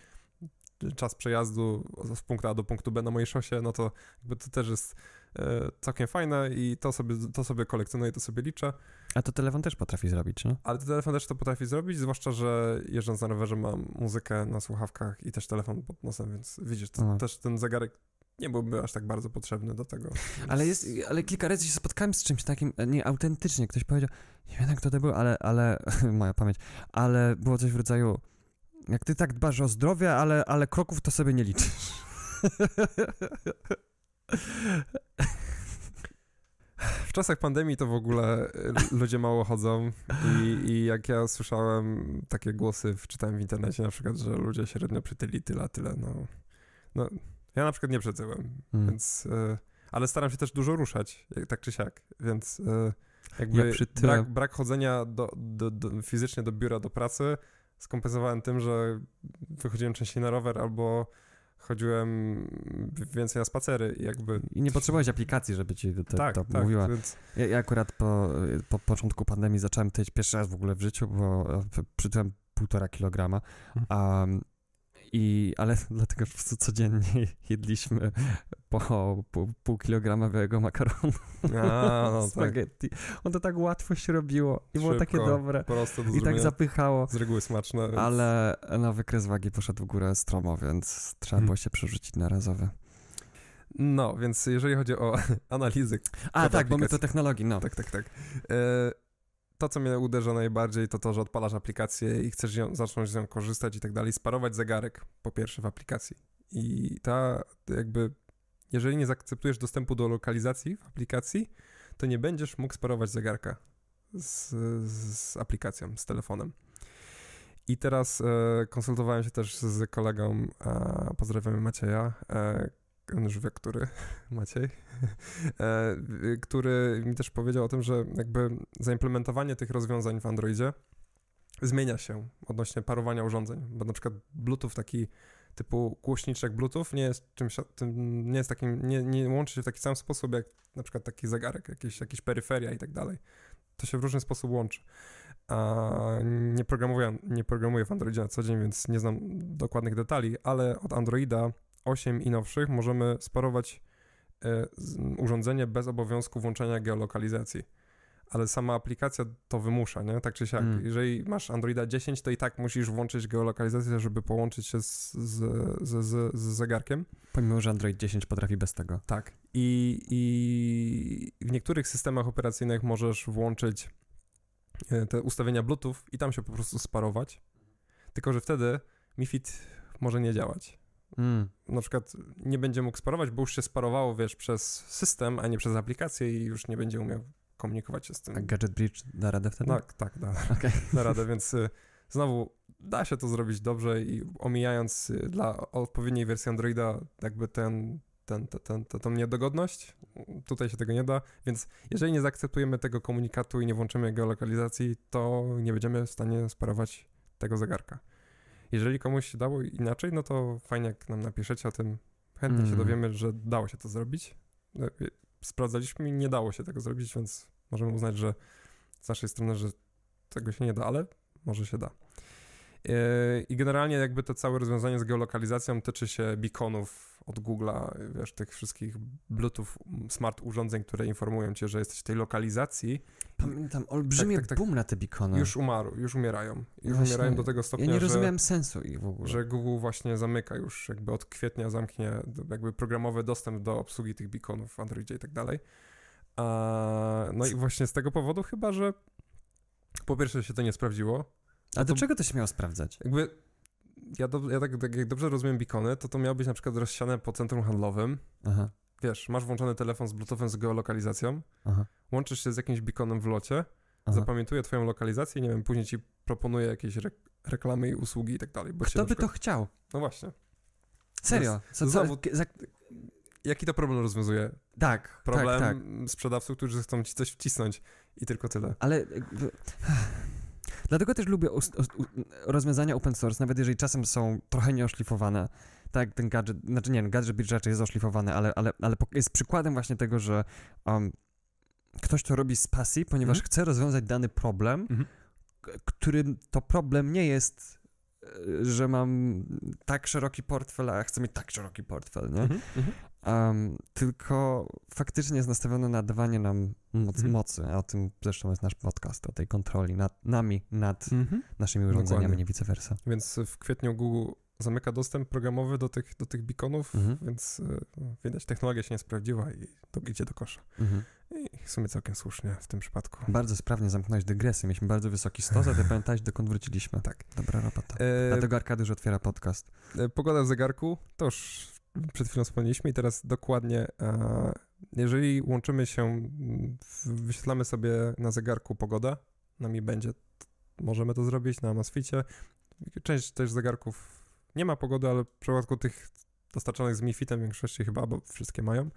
czas przejazdu z punktu A do punktu B na mojej szosie, no to jakby to też jest e, całkiem fajne i to sobie, to sobie kolekcjonuję, to sobie liczę. A to telefon też potrafi zrobić, no? Ale ten telefon też to potrafi zrobić, zwłaszcza, że jeżdżąc na rowerze mam muzykę na słuchawkach i też telefon pod nosem, więc widzisz, to, Aha. też ten zegarek nie byłby aż tak bardzo potrzebny do tego. Ale jest, ale kilka razy się spotkałem z czymś takim, e, nie, autentycznie, ktoś powiedział, nie wiem jak to było, ale, ale, moja pamięć, ale było coś w rodzaju, jak ty tak dbasz o zdrowie, ale, ale kroków to sobie nie liczysz. W czasach pandemii to w ogóle y, ludzie mało chodzą i, i jak ja słyszałem takie głosy, czytałem w internecie na przykład, że ludzie średnio przytyli tyle, tyle, no, no ja na przykład nie przytyłem, Hmm. więc, y, ale staram się też dużo ruszać, jak- tak czy siak, więc y, jakby Ja przytyłem. brak, brak chodzenia do, do, do, fizycznie do biura, do pracy skompensowałem tym, że wychodziłem częściej na rower albo chodziłem więcej na spacery i jakby I nie potrzebowałeś aplikacji, żeby ci to, tak, to tak, mówiła. więc Ja, ja akurat po, po początku pandemii zacząłem tyć pierwszy raz w ogóle w życiu, bo e, przytyłem półtora kilograma. Um, i, ale dlatego, że po prostu codziennie jedliśmy po pół, pół kilograma białego makaronu A, no tak. spaghetti. On to tak łatwo się robiło i było takie Szybko, dobre. Do I tak zapychało. Z reguły smaczne. Więc... Ale na wykres wagi poszedł w górę stromo, więc trzeba Mhm. było się przerzucić na razowe. No, więc jeżeli chodzi o analizy. A tak, bo my to aplikacji. technologii, no. Tak, tak, tak. E, to, co mnie uderza najbardziej, to to, że odpalasz aplikację i chcesz ją, zacząć z nią korzystać i tak dalej. Sparować zegarek, po pierwsze, w aplikacji. I ta, jakby, jeżeli nie zaakceptujesz dostępu do lokalizacji w aplikacji, to nie będziesz mógł sparować zegarka z, z aplikacją, z telefonem. I teraz e, konsultowałem się też z kolegą, e, pozdrawiamy Macieja, e, wie, który, Maciej, e, który mi też powiedział o tym, że jakby zaimplementowanie tych rozwiązań w Androidzie zmienia się odnośnie parowania urządzeń, bo na przykład Bluetooth taki typu głośniczek Bluetooth nie jest czymś, nie jest takim, nie, nie łączy się w taki sam sposób jak na przykład taki zegarek, jakieś, jakieś peryferia i tak dalej. To się w różny sposób łączy. A nie programuję, nie programuję w Androidzie na co dzień, więc nie znam dokładnych detali, ale od Androida 8 i nowszych możemy sparować e, urządzenie bez obowiązku włączenia geolokalizacji. Ale sama aplikacja to wymusza, nie? Tak czy siak. Mm. Jeżeli masz Androida 10, to i tak musisz włączyć geolokalizację, żeby połączyć się z, z, z, z, z zegarkiem. Pomimo, że Android 10 potrafi bez tego. Tak. I, I w niektórych systemach operacyjnych możesz włączyć e, te ustawienia Bluetooth i tam się po prostu sparować. Tylko, że wtedy MiFID może nie działać. Mm. Na przykład nie będzie mógł sparować, bo już się sparowało, wiesz, przez system, a nie przez aplikację i już nie będzie umiał komunikować się z tym. A Gadget Bridge da radę wtedy? Tak, tak, da, Okej. da radę, więc y, znowu da się to zrobić dobrze i omijając y, dla odpowiedniej wersji Androida jakby ten, ten, ten, ten, ten, tą niedogodność, tutaj się tego nie da, więc jeżeli nie zaakceptujemy tego komunikatu i nie włączymy geolokalizacji, to nie będziemy w stanie sparować tego zegarka. Jeżeli komuś się dało inaczej, no to fajnie jak nam napiszecie o tym, chętnie się Mm. dowiemy, że dało się to zrobić. No, y, Sprawdzaliśmy i nie dało się tego zrobić, więc możemy uznać, że z naszej strony, że tego się nie da, ale może się da. Yy, I generalnie jakby to całe rozwiązanie z geolokalizacją tyczy się beaconów od Google'a, wiesz, tych wszystkich Bluetooth smart urządzeń, które informują cię, że jesteś w tej lokalizacji, Pamiętam olbrzymi Tak, tak, tak. boom na te beacony. już umarł, już umierają. Już. Właśnie, umierają do tego stopnia, ja nie że, rozumiałem sensu ich w ogóle. że Google właśnie zamyka już, jakby od kwietnia zamknie jakby programowy dostęp do obsługi tych beaconów w Androidzie i tak dalej. No i właśnie z tego powodu chyba, że po pierwsze się to nie sprawdziło, A do to- czego to się miało sprawdzać? Jakby ja, do, ja tak, tak jak dobrze rozumiem beacony, to to miało być na przykład rozsiane po centrum handlowym. Aha, Wiesz, masz włączony telefon z Bluetoothem z geolokalizacją, aha, łączysz się z jakimś beaconem w locie, aha. zapamiętuje twoją lokalizację i nie wiem, później ci proponuje jakieś re reklamy i usługi i tak dalej. Kto by to przykład- chciał? No właśnie. Serio? Co, co, znowu- za, Jaki to problem rozwiązuje? tak, Problem tak, tak. sprzedawców, którzy chcą ci coś wcisnąć i tylko tyle. Ale. Dlatego też lubię rozwiązania open source, nawet jeżeli czasem są trochę nieoszlifowane. Tak, ten gadżet, znaczy nie, gadżet Bridge raczej jest oszlifowany, ale, ale, ale jest przykładem właśnie tego, że um, ktoś to robi z pasji, ponieważ Mhm. chce rozwiązać dany problem, Mhm. którym to problem nie jest, e, że mam tak szeroki portfel, a chcę mieć tak szeroki portfel, nie? Mhm. Mhm. Um, tylko faktycznie jest nastawione na dawanie nam moc, Mhm. mocy, a o tym zresztą jest nasz podcast, o tej kontroli nad nami, nad Mhm. naszymi urządzeniami, Dokładnie. nie vice versa. Więc w kwietniu Google zamyka dostęp programowy do tych, do tych beaconów, Mhm. więc y, widać, technologia się nie sprawdziła i to idzie do kosza. Mhm. I w sumie całkiem słusznie w tym przypadku. Bardzo sprawnie zamknąłeś dygresję, mieliśmy bardzo wysoki stos, a ty pamiętałeś, dokąd wróciliśmy. Tak. Dobra robota. E, Dlatego Arkadiusz otwiera podcast. e, pogoda w zegarku, to już przed chwilą wspomnieliśmy i teraz dokładnie, e, jeżeli łączymy się, wyświetlamy sobie na zegarku pogoda, nami będzie, t- możemy to zrobić na Amazficie. Część też zegarków nie ma pogody, ale w przypadku tych dostarczonych z Mifitem w większości chyba, bo wszystkie mają.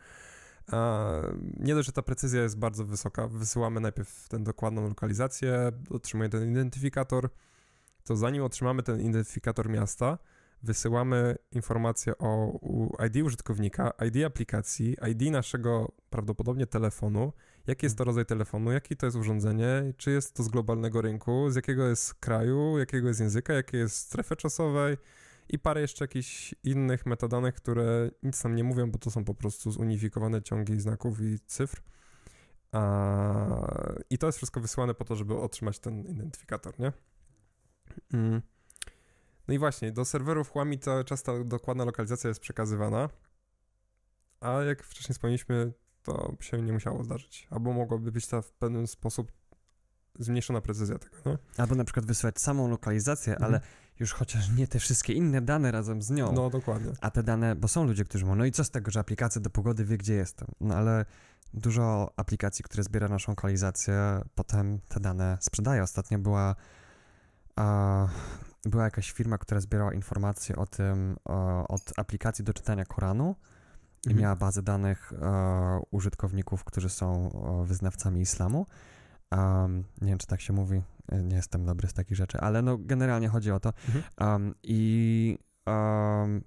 A, nie dość, że ta precyzja jest bardzo wysoka, wysyłamy najpierw tę dokładną lokalizację, otrzymuje ten identyfikator, to zanim otrzymamy ten identyfikator miasta, wysyłamy informację o ID użytkownika, ID aplikacji, ID naszego prawdopodobnie telefonu, jaki jest to rodzaj telefonu, jaki to jest urządzenie, czy jest to z globalnego rynku, z jakiego jest kraju, jakiego jest języka, jakiej jest strefy czasowej? I parę jeszcze jakichś innych metadanych, które nic nam nie mówią, bo to są po prostu zunifikowane ciągi znaków i cyfr. I to jest wszystko wysyłane po to, żeby otrzymać ten identyfikator, nie? Mm. No i właśnie, do serwerów Huami cały czas ta dokładna lokalizacja jest przekazywana, a jak wcześniej wspomnieliśmy, to się nie musiało zdarzyć. Albo mogłaby być ta w pewien sposób zmniejszona precyzja tego? Albo na przykład wysłać samą lokalizację, Mhm. ale już chociaż nie te wszystkie inne dane razem z nią. No, dokładnie. A te dane, bo są ludzie, którzy mówią, no i co z tego, że aplikacja do pogody wie, gdzie jestem. No ale dużo aplikacji, które zbiera naszą lokalizację, potem te dane sprzedaje. Ostatnio była, a, była jakaś firma, która zbierała informacje o tym, o, od aplikacji do czytania Koranu i Mhm. miała bazę danych e, użytkowników, którzy są e, wyznawcami islamu. Um, nie wiem, czy tak się mówi, e, nie jestem dobry z takich rzeczy, ale no generalnie chodzi o to. Mhm. Um, I um,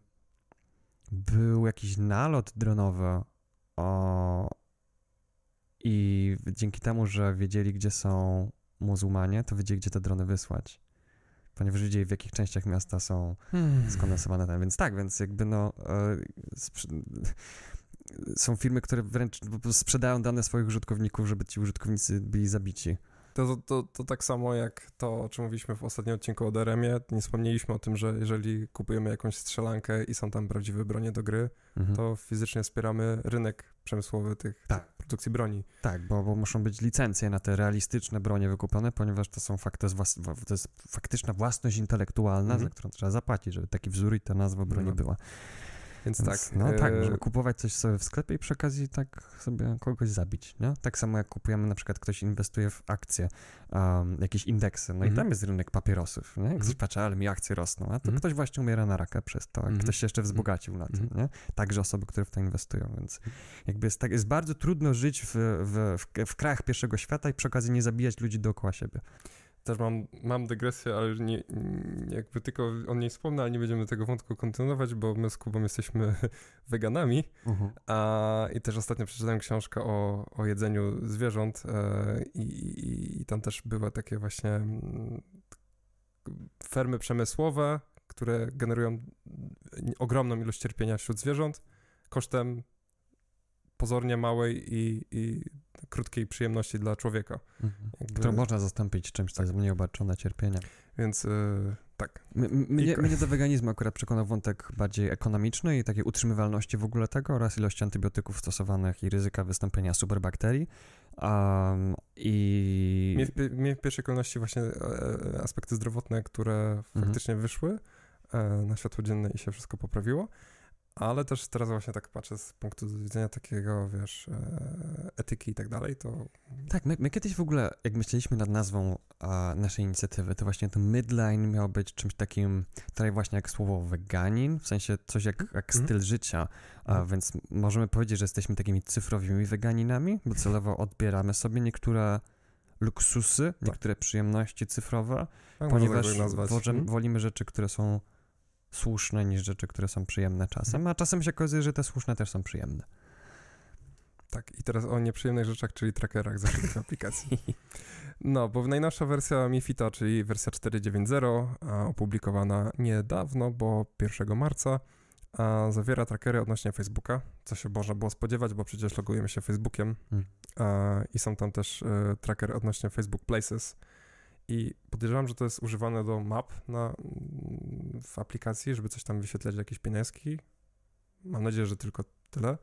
był jakiś nalot dronowy o, i dzięki temu, że wiedzieli, gdzie są muzułmanie, to wiedzieli, gdzie te drony wysłać. Ponieważ wiedzieli, w jakich częściach miasta są Hmm. skondensowane tam. Więc tak, więc jakby no. E, są firmy, które wręcz sprzedają dane swoich użytkowników, żeby ci użytkownicy byli zabici. To, to, to tak samo jak to, o czym mówiliśmy w ostatnim odcinku o DRM-ie. Nie wspomnieliśmy o tym, że jeżeli kupujemy jakąś strzelankę i są tam prawdziwe bronie do gry, Mhm. to fizycznie wspieramy rynek przemysłowy tych Tak. produkcji broni. Tak, bo, bo muszą być licencje na te realistyczne bronie wykupione, ponieważ to są fakt, to jest, włas, wa- to jest faktyczna własność intelektualna, Mhm. za którą trzeba zapłacić, żeby taki wzór i ta nazwa broni No. była. Więc, Więc, tak. No tak, e, możemy kupować coś sobie w sklepie i przy okazji tak sobie kogoś zabić, nie? Tak samo jak kupujemy, na przykład ktoś inwestuje w akcje, um, jakieś indeksy, no i Mhm. tam jest rynek papierosów, nie? Jak Mhm. ktoś patrzy, ale mi akcje rosną, a to Mhm. ktoś właśnie umiera na raka przez to, a Mhm. ktoś się jeszcze wzbogacił na tym, Mhm. nie? Także osoby, które w to inwestują, więc jakby jest, tak, jest bardzo trudno żyć w, w, w, w krajach pierwszego świata i przy okazji nie zabijać ludzi dookoła siebie. Też mam, mam dygresję, ale nie, jakby tylko o niej wspomnę, ale nie będziemy tego wątku kontynuować, bo my z Kubą jesteśmy weganami. A, I też ostatnio przeczytałem książkę o, o jedzeniu zwierząt e, i, i, i tam też były takie właśnie mm, fermy przemysłowe, które generują ogromną ilość cierpienia wśród zwierząt kosztem pozornie małej i, i krótkiej przyjemności dla człowieka. Mhm. Jakby- Którą można zastąpić czymś, co jest mniej obarczone cierpieniem. Więc e, tak. M- Mnie, ko- mnie do weganizmu akurat przekonał wątek bardziej ekonomiczny i takiej utrzymywalności w ogóle tego oraz ilości antybiotyków stosowanych i ryzyka wystąpienia superbakterii. Um, I Mnie w, mnie w pierwszej kolejności właśnie e, e, aspekty zdrowotne, które faktycznie wyszły e, na światło dzienne i się wszystko poprawiło, ale też teraz właśnie tak patrzę z punktu widzenia takiego, wiesz, e, etyki i tak dalej, to tak, my, my kiedyś w ogóle, jak myśleliśmy nad nazwą a, naszej inicjatywy, to właśnie ten midline miał być czymś takim, trochę właśnie jak słowo weganin, w sensie coś jak, jak Mhm. styl życia, a, Mhm. więc możemy powiedzieć, że jesteśmy takimi cyfrowymi weganinami, bo celowo odbieramy sobie niektóre luksusy, niektóre przyjemności cyfrowe, tak ponieważ wożem- Mhm. wolimy rzeczy, które są słuszne niż rzeczy, które są przyjemne czasem, a czasem się okazuje, że te słuszne też są przyjemne. Tak, i teraz o nieprzyjemnych rzeczach, czyli trackerach zaszytych w aplikacji. No, bo najnowsza wersja MiFITA, czyli wersja 4.9.0, a opublikowana niedawno, bo 1 marca, zawiera trackery odnośnie Facebooka, co się można było spodziewać, bo przecież logujemy się Facebookiem Mm. a, i są tam też e, trackery odnośnie Facebook Places. I podejrzewam, że to jest używane do map na, w aplikacji, żeby coś tam wyświetlać, jakieś pineski. Mam nadzieję, że tylko tyle.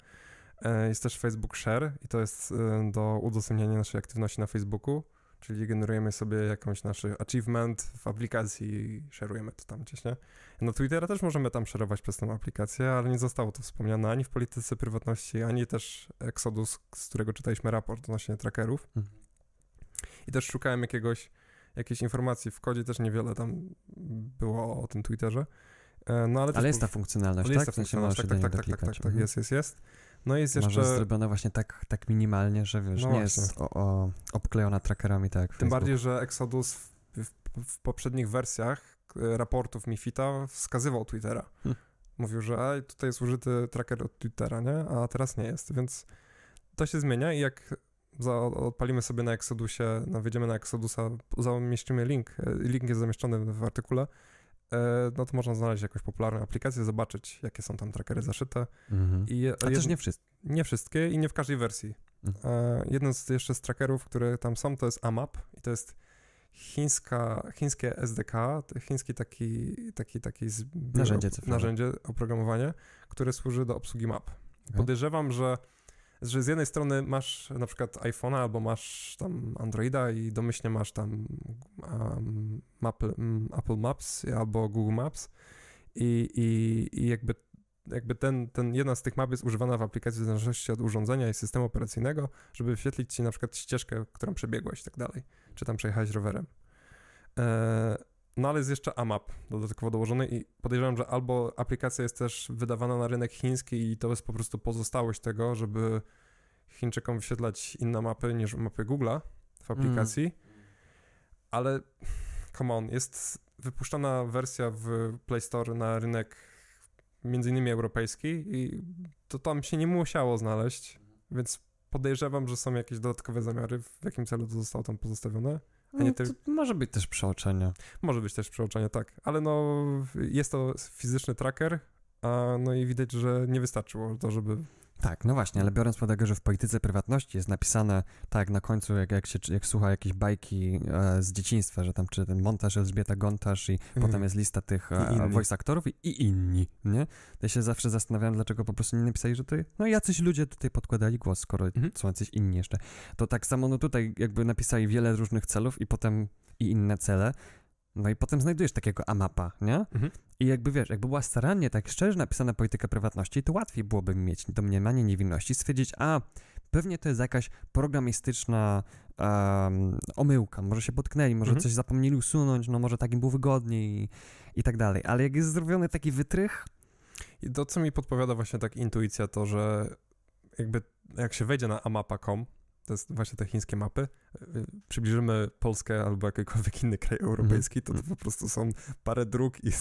E, Jest też Facebook Share i to jest e, do udostępniania naszej aktywności na Facebooku, czyli generujemy sobie jakąś nasz achievement w aplikacji i szerujemy to tam gdzieś, nie? Na Twittera też możemy tam szerować przez tą aplikację, ale nie zostało to wspomniane ani w polityce prywatności, ani też Exodus, z którego czytaliśmy raport odnośnie trackerów. Mhm. I też szukałem jakiegoś, jakiejś informacji w kodzie, też niewiele tam było o tym Twitterze. E, No ale, Ale jest ta funkcjonalność, tak? jest ta funkcjonalność, tak, tak, tak, tak, tak, doklikać. tak, Mhm. jest, jest, jest. No jest Może jeszcze... jest zrobione właśnie tak, tak minimalnie, że wiesz, No nie właśnie. jest o, o, obklejona trackerami tak Tym Facebook. bardziej, że Exodus w, w, w poprzednich wersjach e, raportów Mifita wskazywał Twittera. Hmm. Mówił, że "Ej, tutaj jest użyty tracker od Twittera, nie? A teraz nie jest, więc to się zmienia i jak za, odpalimy sobie na Exodusie, no, wejdziemy na Exodusa, zamieścimy link, e, link jest zamieszczony w artykule, e, no to można znaleźć jakąś popularną aplikację, zobaczyć, jakie są tam trackery zaszyte. Mhm. I, A też nie wszystko. nie wszystkie i nie w każdej wersji. Mhm. E, jeden z jeszcze z trackerów, które tam są, to jest AMAP i to jest chińska, chińskie SDK, chiński taki, taki, taki zbiór, Narzędzie cyfrowe. narzędzie, oprogramowanie, które służy do obsługi map. Podejrzewam, że, że z jednej strony masz na przykład iPhone'a albo masz tam Androida i domyślnie masz tam um, Apple, Apple Maps albo Google Maps i, i, i jakby jakby ten, ten jedna z tych map jest używana w aplikacji w zależności od urządzenia i systemu operacyjnego, żeby wyświetlić ci na przykład ścieżkę, którą przebiegłeś i tak dalej, czy tam przejechałeś rowerem. E, no ale jest jeszcze AMAP dodatkowo dołożony i podejrzewam, że albo aplikacja jest też wydawana na rynek chiński i to jest po prostu pozostałość tego, żeby Chińczykom wyświetlać inne mapy niż mapy Google'a w aplikacji, ale come on, jest wypuszczona wersja w Play Store na rynek między innymi europejski i to tam się nie musiało znaleźć, więc podejrzewam, że są jakieś dodatkowe zamiary, w jakim celu to zostało tam pozostawione. A nie No, ty- to może być też przeoczenie. Może być też przeoczenie, tak, ale no jest to fizyczny tracker, a no i widać, że nie wystarczyło to, żeby Tak, no właśnie, ale biorąc pod uwagę, że w polityce prywatności jest napisane tak na końcu, jak, jak się jak słucha jakieś bajki e, z dzieciństwa, że tam czy ten montaż Elżbieta Gontarz i Mhm. potem jest lista tych e, voice aktorów i, i inni, nie? To ja się zawsze zastanawiałem, dlaczego po prostu nie napisali, że to no jacyś ludzie tutaj podkładali głos, skoro Mhm. są jacyś inni jeszcze. To tak samo no tutaj jakby napisali wiele różnych celów i potem i inne cele, no i potem znajdujesz takiego amapa, nie? Mhm. I jakby wiesz, jakby była starannie, tak szczerze napisana polityka prywatności, to łatwiej byłoby mieć domniemanie niewinności, stwierdzić, a pewnie to jest jakaś programistyczna em, omyłka, może się potknęli, może Mhm. coś zapomnieli usunąć, no może tak im było wygodniej i, i tak dalej. Ale jak jest zrobiony taki wytrych, I to, co mi podpowiada właśnie tak intuicja, to że jakby jak się wejdzie na amapa.com, to jest właśnie te chińskie mapy, y, przybliżymy Polskę albo jakikolwiek inny kraj europejski, to, to Mhm. po prostu są parę dróg i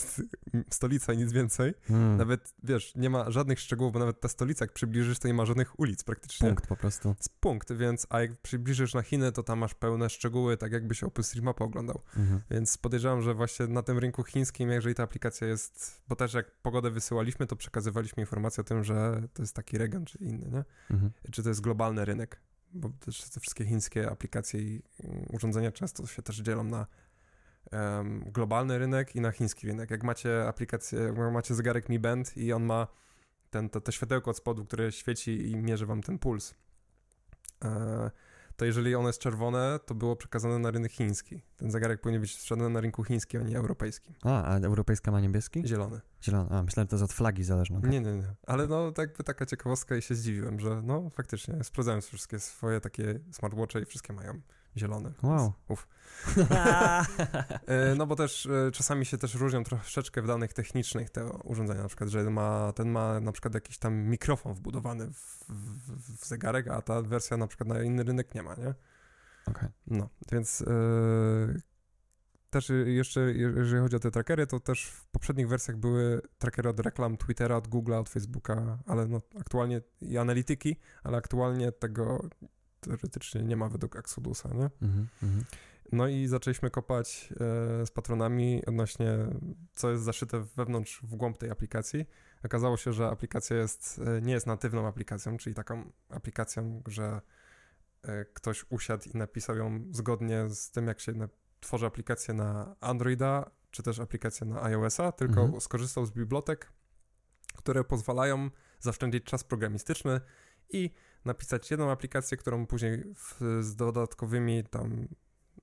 stolica i nic więcej. hmm, Nawet, wiesz, nie ma żadnych szczegółów, bo nawet ta stolica, jak przybliżysz, to nie ma żadnych ulic praktycznie. punkt po prostu. Jest punkt, więc, a jak przybliżysz na Chiny, to tam masz pełne szczegóły, tak jakbyś OpenStreetMapa oglądał. Mhm. Więc podejrzewam, że właśnie na tym rynku chińskim, jeżeli ta aplikacja jest, bo też jak pogodę wysyłaliśmy, to przekazywaliśmy informację o tym, że to jest taki region czy inny, nie? Mhm. Czy to jest globalny rynek, bo też te wszystkie chińskie aplikacje i mm, urządzenia często się też dzielą na em, globalny rynek i na chiński rynek. Jak macie aplikację, jak macie zegarek Mi Band i on ma ten, to, to światełko od spodu, które świeci i mierzy wam ten puls, e, to jeżeli ono jest czerwone, to było przekazane na rynek chiński. Ten zegarek powinien być sprzedany na rynku chińskim, a nie europejskim. A, a europejska ma niebieski? Zielony. Zielony. A, myślałem, że to jest od flagi zależne. tak? Nie, nie, nie. Ale no, tak jakby taka ciekawostka i się zdziwiłem, że no faktycznie sprawdzałem wszystkie swoje takie smartwatche i wszystkie mają zielone. więc Wow. Uf. E, No bo też e, czasami się też różnią troszeczkę w danych technicznych te urządzenia, na przykład, że ma, ten ma na przykład jakiś tam mikrofon wbudowany w, w, w zegarek, a ta wersja na przykład na inny rynek nie ma, nie? Okej. No, więc e, też jeszcze jeżeli chodzi o te trackery, to też w poprzednich wersjach były trackery od reklam Twittera, od Google'a, od Facebooka, ale no aktualnie i analityki, ale aktualnie tego teoretycznie nie ma według Exodusa, nie? Mhm, mhm. No i zaczęliśmy kopać e, z patronami odnośnie, co jest zaszyte wewnątrz, w głąb tej aplikacji. Okazało się, że aplikacja jest, e, nie jest natywną aplikacją, czyli taką aplikacją, że e, ktoś usiadł i napisał ją zgodnie z tym, jak się tworzy aplikację na Androida, czy też aplikację na iOS-a, tylko Mhm. skorzystał z bibliotek, które pozwalają zaoszczędzić czas programistyczny i napisać jedną aplikację, którą później w, z dodatkowymi tam,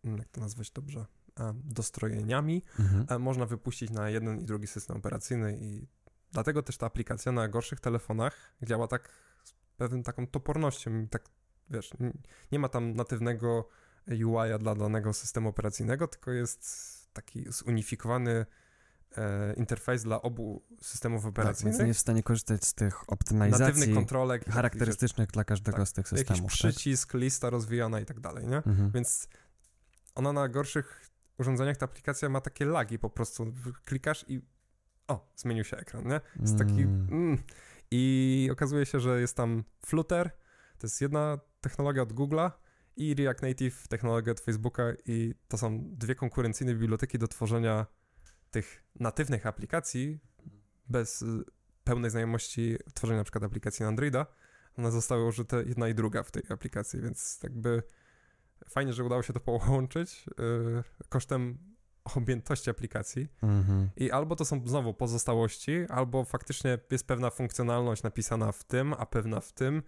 mm, jak to nazwać dobrze, dostrojeniami Mhm. można wypuścić na jeden i drugi system operacyjny i dlatego też ta aplikacja na gorszych telefonach działa tak z pewną taką topornością, tak wiesz, nie ma tam natywnego UI-a dla danego systemu operacyjnego, tylko jest taki zunifikowany interfejs dla obu systemów Tak, operacyjnych. więc nie jest w stanie korzystać z tych optymalizacji kontrolek, charakterystycznych dla każdego Tak, z tych systemów. jakiś tak? przycisk, lista rozwijana i tak dalej, nie? Mhm. Więc ona na gorszych urządzeniach, ta aplikacja ma takie lagi po prostu. Klikasz i o, zmienił się ekran, nie? Jest taki... Mm. Mm. I okazuje się, że jest tam Flutter, to jest jedna technologia od Google'a i React Native, technologia od Facebooka i to są dwie konkurencyjne biblioteki do tworzenia tych natywnych aplikacji bez y, pełnej znajomości tworzenia na przykład aplikacji na Androida. One zostały użyte jedna i druga w tej aplikacji, więc jakby fajnie, że udało się to połączyć yy, kosztem objętości aplikacji. Mhm. I albo to są znowu pozostałości, albo faktycznie jest pewna funkcjonalność napisana w tym, a pewna w tym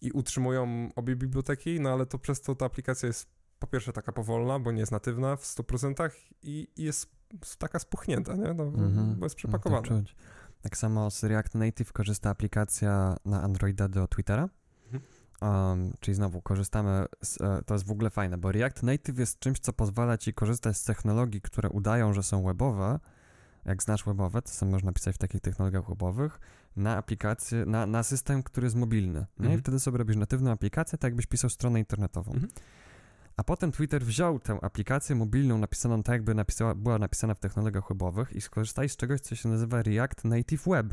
i utrzymują obie biblioteki, no ale to przez to ta aplikacja jest po pierwsze taka powolna, bo nie jest natywna w 100% i, i jest taka spuchnięta, nie? No, Mhm. Bo jest No, przepakowana. czuć. Tak samo z React Native korzysta aplikacja na Androida do Twittera. Mhm. Um, czyli znowu korzystamy, z, e, to jest w ogóle fajne, bo React Native jest czymś, co pozwala ci korzystać z technologii, które udają, że są webowe. Jak znasz webowe, to sam można pisać w takich technologiach webowych, na aplikację, na, na system, który jest mobilny. Nie? I Mhm. wtedy sobie robisz natywną aplikację, tak jakbyś pisał stronę internetową. Mhm. A potem Twitter wziął tę aplikację mobilną napisaną tak, jakby napisała, była napisana w technologiach webowych i skorzystali z czegoś, co się nazywa React Native Web.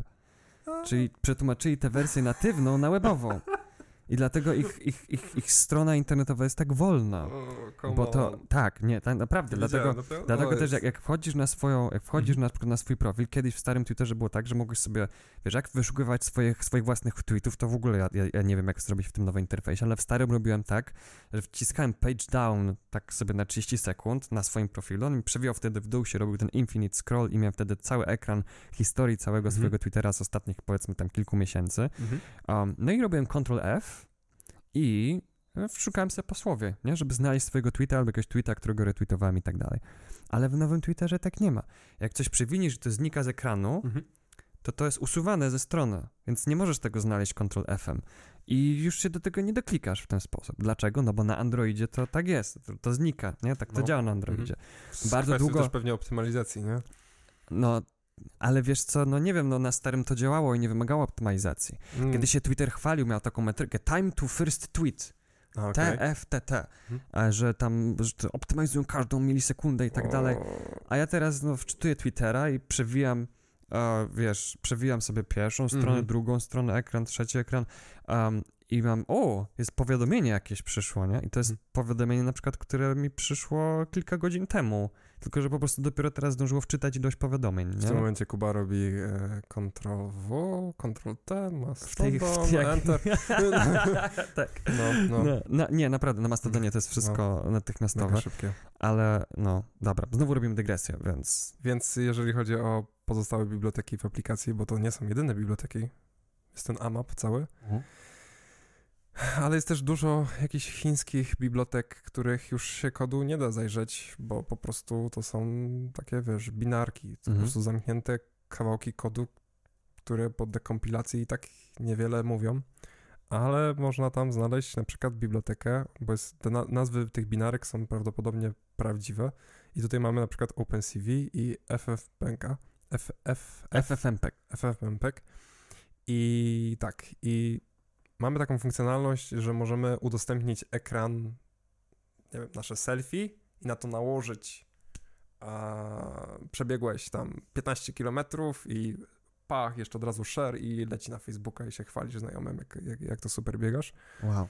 Czyli przetłumaczyli tę wersję natywną na webową. I dlatego ich, ich, ich, ich strona internetowa jest tak wolna. Oh, Bo to, tak, nie, tak naprawdę, dlatego, no dlatego o, też jak, jak wchodzisz na swoją, jak wchodzisz Mhm. na na swój profil, kiedyś w starym Twitterze było tak, że mogłeś sobie, wiesz, jak wyszukiwać swoich, swoich własnych tweetów, to w ogóle ja, ja, ja nie wiem, jak zrobić w tym nowym interfejsie, ale w starym robiłem tak, że wciskałem page down tak sobie na 30 sekund na swoim profilu, on mi przewijał wtedy w dół się, robił ten infinite scroll i miałem wtedy cały ekran historii całego Mhm. swojego Twittera z ostatnich, powiedzmy, tam kilku miesięcy. Mhm. Um, no i robiłem Ctrl F i e, szukałem sobie po słowie, nie? Żeby znaleźć swojego tweeta albo jakiegoś tweeta, którego retweetowałem i tak dalej. Ale w nowym Twitterze tak nie ma. Jak coś przewiniesz, że to znika z ekranu, Mhm. to to jest usuwane ze strony, więc nie możesz tego znaleźć Ctrl F-em. I już się do tego nie doklikasz w ten sposób. Dlaczego? No bo na Androidzie to tak jest, to, to znika, nie? Tak to No. działa na Androidzie. Bardzo Kwestia długo- też pewnie optymalizacji, nie? No, ale wiesz co, no nie wiem, no na starym to działało i nie wymagało optymalizacji. Mm. Kiedy się Twitter chwalił, miał taką metrykę time to first tweet. Okej. TFTT, Mhm. że tam że optymalizują każdą milisekundę i tak dalej. A ja teraz no, wczytuję Twittera i przewijam, e, wiesz, przewijam sobie pierwszą stronę, Mhm. drugą stronę, ekran, trzeci ekran um, i mam, o, jest powiadomienie jakieś przyszło, nie? I to jest Mhm. powiadomienie na przykład, które mi przyszło kilka godzin temu, tylko że po prostu dopiero teraz zdążyło wczytać ilość powiadomień, W nie? tym momencie Kuba robi e, Ctrl W, Ctrl T, W tej, Mastodon, w jak... Enter. tak. No, no. No, no, nie, naprawdę, na Mastodonie to jest wszystko natychmiastowe, Mega szybkie. ale no, dobra, znowu robimy dygresję, więc Więc jeżeli chodzi o pozostałe biblioteki w aplikacji, bo to nie są jedyne biblioteki, jest ten AMAP cały, ale jest też dużo jakichś chińskich bibliotek, których już się kodu nie da zajrzeć, bo po prostu to są takie, wiesz, binarki, to po Mhm. prostu zamknięte kawałki kodu, które po dekompilacji i tak niewiele mówią, ale można tam znaleźć na przykład bibliotekę, bo jest, te na, nazwy tych binarek są prawdopodobnie prawdziwe. I tutaj mamy na przykład OpenCV i FFmpeg, FF, FFmpeg. FFmpeg i tak, i mamy taką funkcjonalność, że możemy udostępnić ekran, nie wiem, nasze selfie i na to nałożyć a, przebiegłeś tam 15 km i pach, jeszcze od razu share i leci na Facebooka i się chwalisz znajomym, jak, jak, jak to super biegasz. Wow.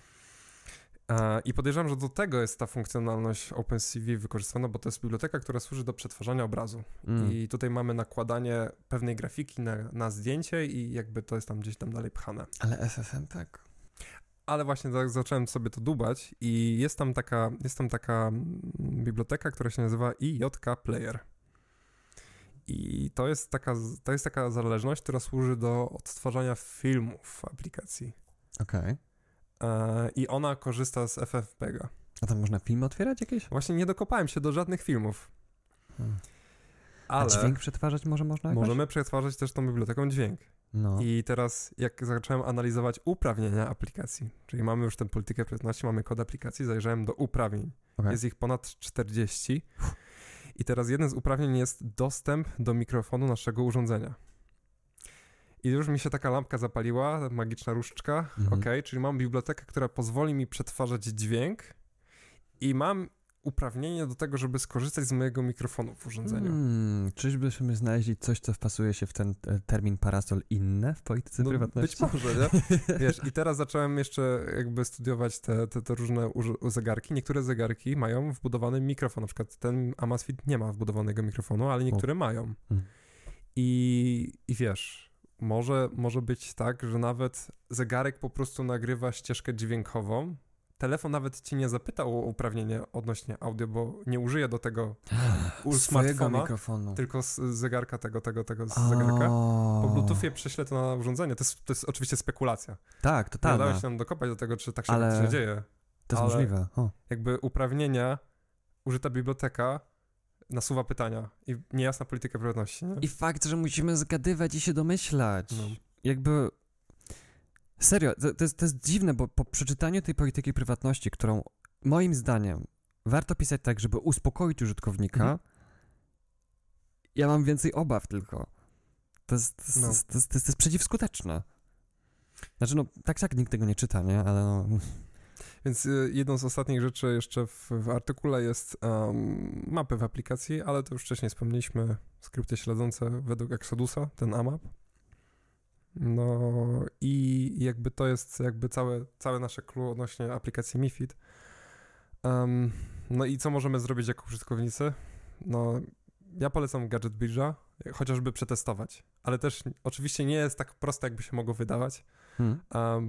E, I podejrzewam, że do tego jest ta funkcjonalność OpenCV wykorzystywana, bo to jest biblioteka, która służy do przetwarzania obrazu. Mm. I tutaj mamy nakładanie pewnej grafiki na, na zdjęcie i jakby to jest tam gdzieś tam dalej pchane. Ale FFmpeg? Ale właśnie tak zacząłem sobie to dubać i jest tam taka, jest tam taka mm, biblioteka, która się nazywa IJK Player. I to jest taka, to jest taka zależność, która służy do odtwarzania filmów w aplikacji. Okej. E, I ona korzysta z FFmpega. A tam można filmy otwierać jakieś? Właśnie nie dokopałem się do żadnych filmów. Hmm. Ale A dźwięk przetwarzać może można jakoś? możemy przetwarzać też tą biblioteką dźwięk. No. I teraz, jak zacząłem analizować uprawnienia aplikacji, czyli mamy już tę politykę prywatności, mamy kod aplikacji, zajrzałem do uprawnień. Okej. Jest ich ponad 40. I teraz jeden z uprawnień jest dostęp do mikrofonu naszego urządzenia. I już mi się taka lampka zapaliła, magiczna różdżka. Mhm. Ok, czyli mam bibliotekę, która pozwoli mi przetwarzać dźwięk i mam uprawnienie do tego, żeby skorzystać z mojego mikrofonu w urządzeniu. Hmm, czyżbyśmy znaleźli coś, co wpasuje się w ten e, termin parasol inne w polityce No, prywatności? Być może, nie? Wiesz, i teraz zacząłem jeszcze jakby studiować te, te, te różne zegarki. Niektóre zegarki mają wbudowany mikrofon, na przykład ten Amazfit nie ma wbudowanego mikrofonu, ale niektóre mają. Hmm. I, I wiesz, może, może być tak, że nawet zegarek po prostu nagrywa ścieżkę dźwiękową. Telefon nawet ci nie zapytał o uprawnienie odnośnie audio, bo nie użyje do tego smartfona, mikrofonu. tylko z zegarka tego, tego, tego z zegarka. Po Bluetoothie prześlę to na urządzenie. To jest, to jest oczywiście spekulacja. Tak, Nie totalnie. dało się nam dokopać do tego, czy tak się Ale- faktycznie dzieje. To jest ale- możliwe. O. Jakby uprawnienia, użyta biblioteka nasuwa pytania i niejasna polityka prywatności. Nie? I fakt, że musimy zgadywać i się domyślać. No. Jakby. Serio, to, to, jest, to jest dziwne, bo po przeczytaniu tej polityki prywatności, którą moim zdaniem warto pisać tak, żeby uspokoić użytkownika, Mhm. ja mam więcej obaw tylko. To jest, to jest, No. to jest, to jest, to jest, przeciwskuteczne. Znaczy, no, tak, tak, nikt tego nie czyta, nie? Ale no, Więc y, jedną z ostatnich rzeczy jeszcze w, w artykule jest um, mapy w aplikacji, ale to już wcześniej wspomnieliśmy, skrypty śledzące według Exodusa, ten AMAP. No i jakby to jest jakby całe, całe nasze clue odnośnie aplikacji MiFID. Um, no i co możemy zrobić jako użytkownicy? No ja polecam Gadget Bridge'a, chociażby przetestować, ale też oczywiście nie jest tak proste, jakby się mogło wydawać, hmm.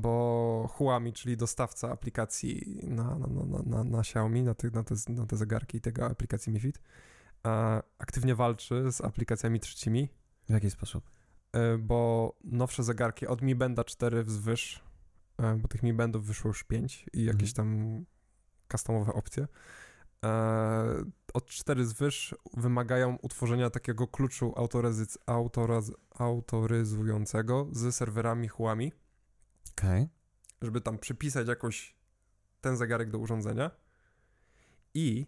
bo Huami, czyli dostawca aplikacji na, na, na, na, na Xiaomi, na te, na, te, na te zegarki tego aplikacji MiFID, aktywnie walczy z aplikacjami trzecimi. W jaki sposób? E, bo nowsze zegarki od Mi Benda 4 wzwyż, e, bo tych Mi Bandów wyszło już 5 i jakieś mhm. tam customowe opcje, e, od 4 zwyż wymagają utworzenia takiego kluczu autoryz autoryz autoryzującego z serwerami Huami. Okay. Żeby tam przypisać jakoś ten zegarek do urządzenia. I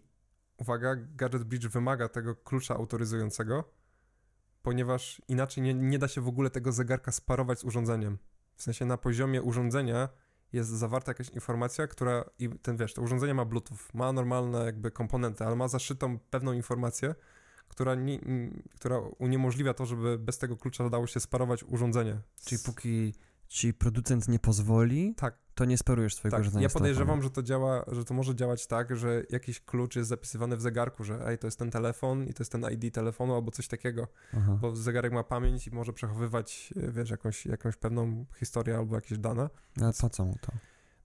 uwaga, Gadget Bridge wymaga tego klucza autoryzującego, ponieważ inaczej nie, nie da się w ogóle tego zegarka sparować z urządzeniem. W sensie na poziomie urządzenia jest zawarta jakaś informacja, która, i ten wiesz, to urządzenie ma Bluetooth, ma normalne jakby komponenty, ale ma zaszytą pewną informację, która, nie, która uniemożliwia to, żeby bez tego klucza dało się sparować urządzenie. Czyli póki ci producent nie pozwoli, tak. to nie sparujesz swojego tak. urządzenia. Ja podejrzewam, że to działa, że to może działać tak, że jakiś klucz jest zapisywany w zegarku, że ej, to jest ten telefon i to jest ten ID telefonu albo coś takiego, Aha. bo zegarek ma pamięć i może przechowywać, wiesz, jakąś, jakąś pewną historię albo jakieś dane. Ale po co mu to?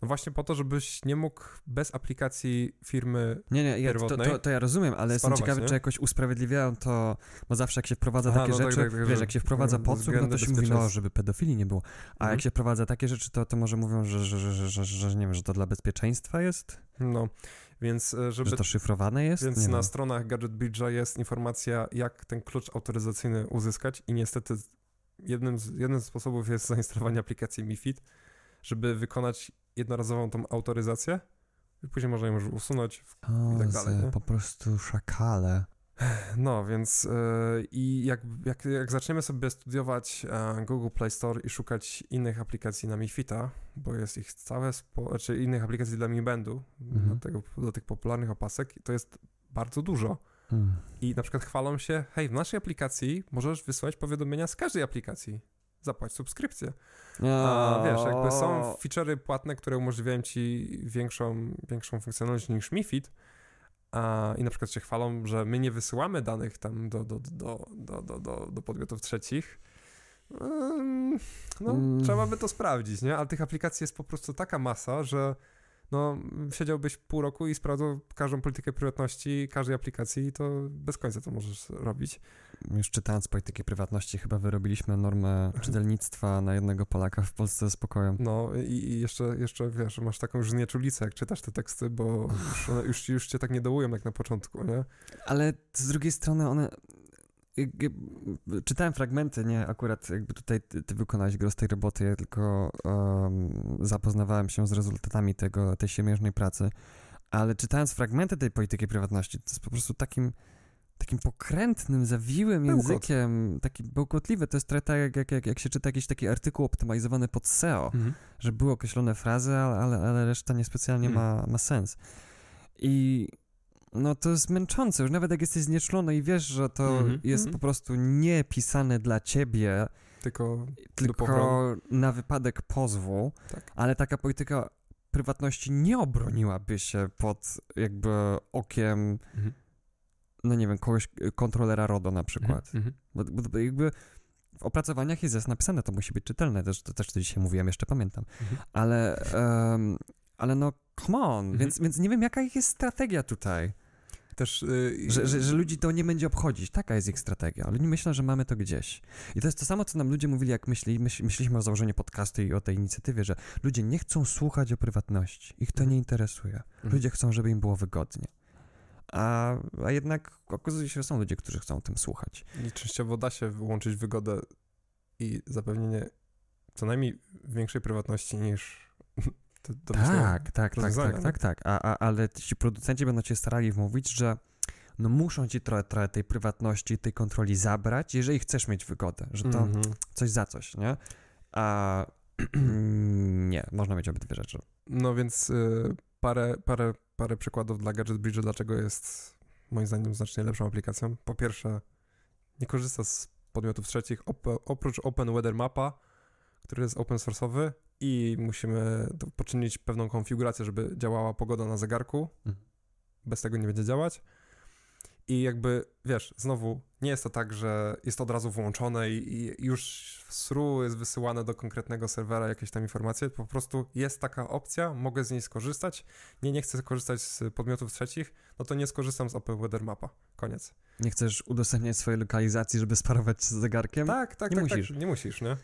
No właśnie po to, żebyś nie mógł bez aplikacji firmy Nie, nie, ja, to, to, to, ja rozumiem, ale jestem ciekawy, nie? czy jakoś usprawiedliwiają to, bo zawsze jak się wprowadza Aha, takie no tak, rzeczy, tak, tak, wiesz, jak się wprowadza podsłuch, no to się mówi, no, żeby pedofilii nie było. A mhm. jak się wprowadza takie rzeczy, to, to może mówią, że, że, że, że, że, nie wiem, że to dla bezpieczeństwa jest? No, więc e, żeby... Że to szyfrowane jest? Więc nie na wiem. stronach Gadget Bridge'a jest informacja, jak ten klucz autoryzacyjny uzyskać i niestety jednym z, jednym z sposobów jest zainstalowanie aplikacji MiFID, żeby wykonać jednorazową tą autoryzację i później można ją już usunąć o, i tak dalej. Po prostu szakale. No, więc yy, i jak, jak, jak zaczniemy sobie studiować yy, Google Play Store i szukać innych aplikacji na Mi Fita, bo jest ich całe, spo, znaczy innych aplikacji dla Mi Bandu, mhm. do, tego, tych popularnych opasek, to jest bardzo dużo. Hmm. I na przykład chwalą się, hej, w naszej aplikacji możesz wysłać powiadomienia z każdej aplikacji zapłać subskrypcję. A wiesz, jakby są feature'y płatne, które umożliwiają ci większą, większą funkcjonalność niż MiFID a, i na przykład się chwalą, że my nie wysyłamy danych tam do, do, do, do, do, do, do podmiotów trzecich. No, mm. trzeba by to sprawdzić, nie? Ale tych aplikacji jest po prostu taka masa, że no, siedziałbyś pół roku i sprawdzał każdą politykę prywatności każdej aplikacji i to bez końca to możesz robić. Już czytając politykę prywatności chyba wyrobiliśmy normę czytelnictwa na jednego Polaka w Polsce z pokojem. No i, jeszcze, jeszcze, wiesz, masz taką już znieczulicę, jak czytasz te teksty, bo już, one, już, już cię tak nie dołują jak na początku, nie? Ale z drugiej strony one czytałem fragmenty, nie akurat jakby tutaj ty, ty wykonałeś gros tej roboty, ja tylko um, zapoznawałem się z rezultatami tego, tej siemierznej pracy, ale czytając fragmenty tej polityki prywatności, to jest po prostu takim takim pokrętnym, zawiłym językiem, taki bełkotliwy. To jest trochę tak, jak, jak, jak się czyta jakiś taki artykuł optymalizowany pod SEO, mhm. że były określone frazy, ale, ale, ale reszta niespecjalnie mhm. ma, ma sens. I no to jest męczące, już nawet jak jesteś znieczulony i wiesz, że to mm -hmm, jest mm -hmm. po prostu nie pisane dla ciebie, tylko, tylko na wypadek pozwu, tak. ale taka polityka prywatności nie obroniłaby się pod jakby okiem, mm -hmm. No nie wiem, kogoś, kontrolera RODO na przykład. Mhm, mhm. Bo, bo, jakby w opracowaniach jest napisane, to musi być czytelne, też, to też to dzisiaj mówiłem, jeszcze pamiętam, mhm. ale, um, ale no come on, więc, więc nie wiem jaka jest strategia tutaj. Też, yy, że, że, że, ludzi to nie będzie obchodzić. Taka jest ich strategia, ale nie myślę, że mamy to gdzieś. I to jest to samo, co nam ludzie mówili, jak myśli, myśl, myśleliśmy o założeniu podcastu i o tej inicjatywie, że ludzie nie chcą słuchać o prywatności. Ich to mhm. nie interesuje. Mhm. Ludzie chcą, żeby im było wygodnie. A, a jednak okazuje się, że są ludzie, którzy chcą tym słuchać. I częściowo da się wyłączyć wygodę i zapewnienie co najmniej większej prywatności niż to, to tak, tak, tak, tak, tak, tak. A, a, ale ci producenci będą cię starali wmówić, że no muszą ci trochę, trochę tej prywatności, tej kontroli zabrać, jeżeli chcesz mieć wygodę, że to mm -hmm. coś za coś, nie? A nie, można mieć obydwie rzeczy. No więc y, parę, parę, parę przykładów dla Gadget Bridge, dlaczego jest moim zdaniem znacznie lepszą aplikacją. Po pierwsze, nie korzysta z podmiotów trzecich, op oprócz Open Weather Mapa, który jest open source'owy i musimy poczynić pewną konfigurację, żeby działała pogoda na zegarku. Mhm. Bez tego nie będzie działać. I jakby, wiesz, znowu nie jest to tak, że jest to od razu włączone i, i już w SRU jest wysyłane do konkretnego serwera jakieś tam informacje. Po prostu jest taka opcja, mogę z niej skorzystać. Nie, nie chcę korzystać z podmiotów trzecich, no to nie skorzystam z Open Weather Mapa. Koniec. Nie chcesz udostępniać swojej lokalizacji, żeby sparować z zegarkiem? Tak, tak, Nie tak, musisz. tak. Nie musisz, nie?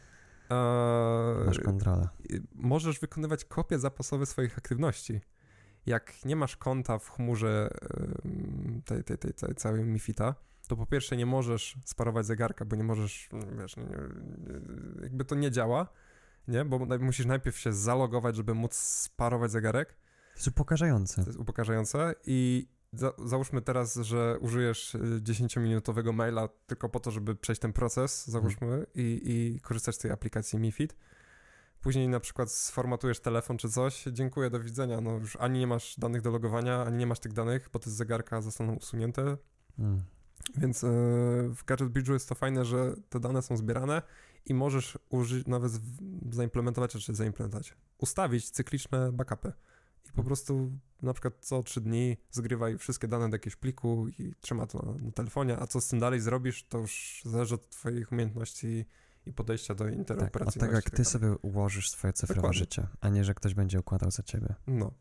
Eee, Masz kontrolę. y, możesz wykonywać kopie zapasowe swoich aktywności. Jak nie masz konta w chmurze tej, tej, tej, tej całej Mifita, to po pierwsze nie możesz sparować zegarka, bo nie możesz, mm, wiesz, nie, jakby to nie działa, nie? Bo musisz najpierw się zalogować, żeby móc sparować zegarek. To jest upokarzające. To jest upokarzające i za, załóżmy teraz, że użyjesz y, 10-minutowego maila tylko po to, żeby przejść ten proces, załóżmy, i, i korzystać z tej aplikacji MiFit. Później na przykład sformatujesz telefon czy coś, dziękuję, do widzenia. No już ani nie masz danych do logowania, ani nie masz tych danych, bo te z zegarka zostaną usunięte. Mm. Więc e, w Gadget Bridge'u jest to fajne, że te dane są zbierane i możesz użyć, nawet zaimplementować, czy zaimplementować, ustawić cykliczne backupy. I po prostu na przykład co trzy dni zgrywaj wszystkie dane do jakiegoś pliku i trzyma to na, na telefonie, a co z tym dalej zrobisz, to już zależy od twoich umiejętności i podejścia do Tak, od interoperacyjności. tego, jak ty sobie ułożysz swoje cyfrowe Dokładnie. życie, a nie, że ktoś będzie układał za ciebie. No.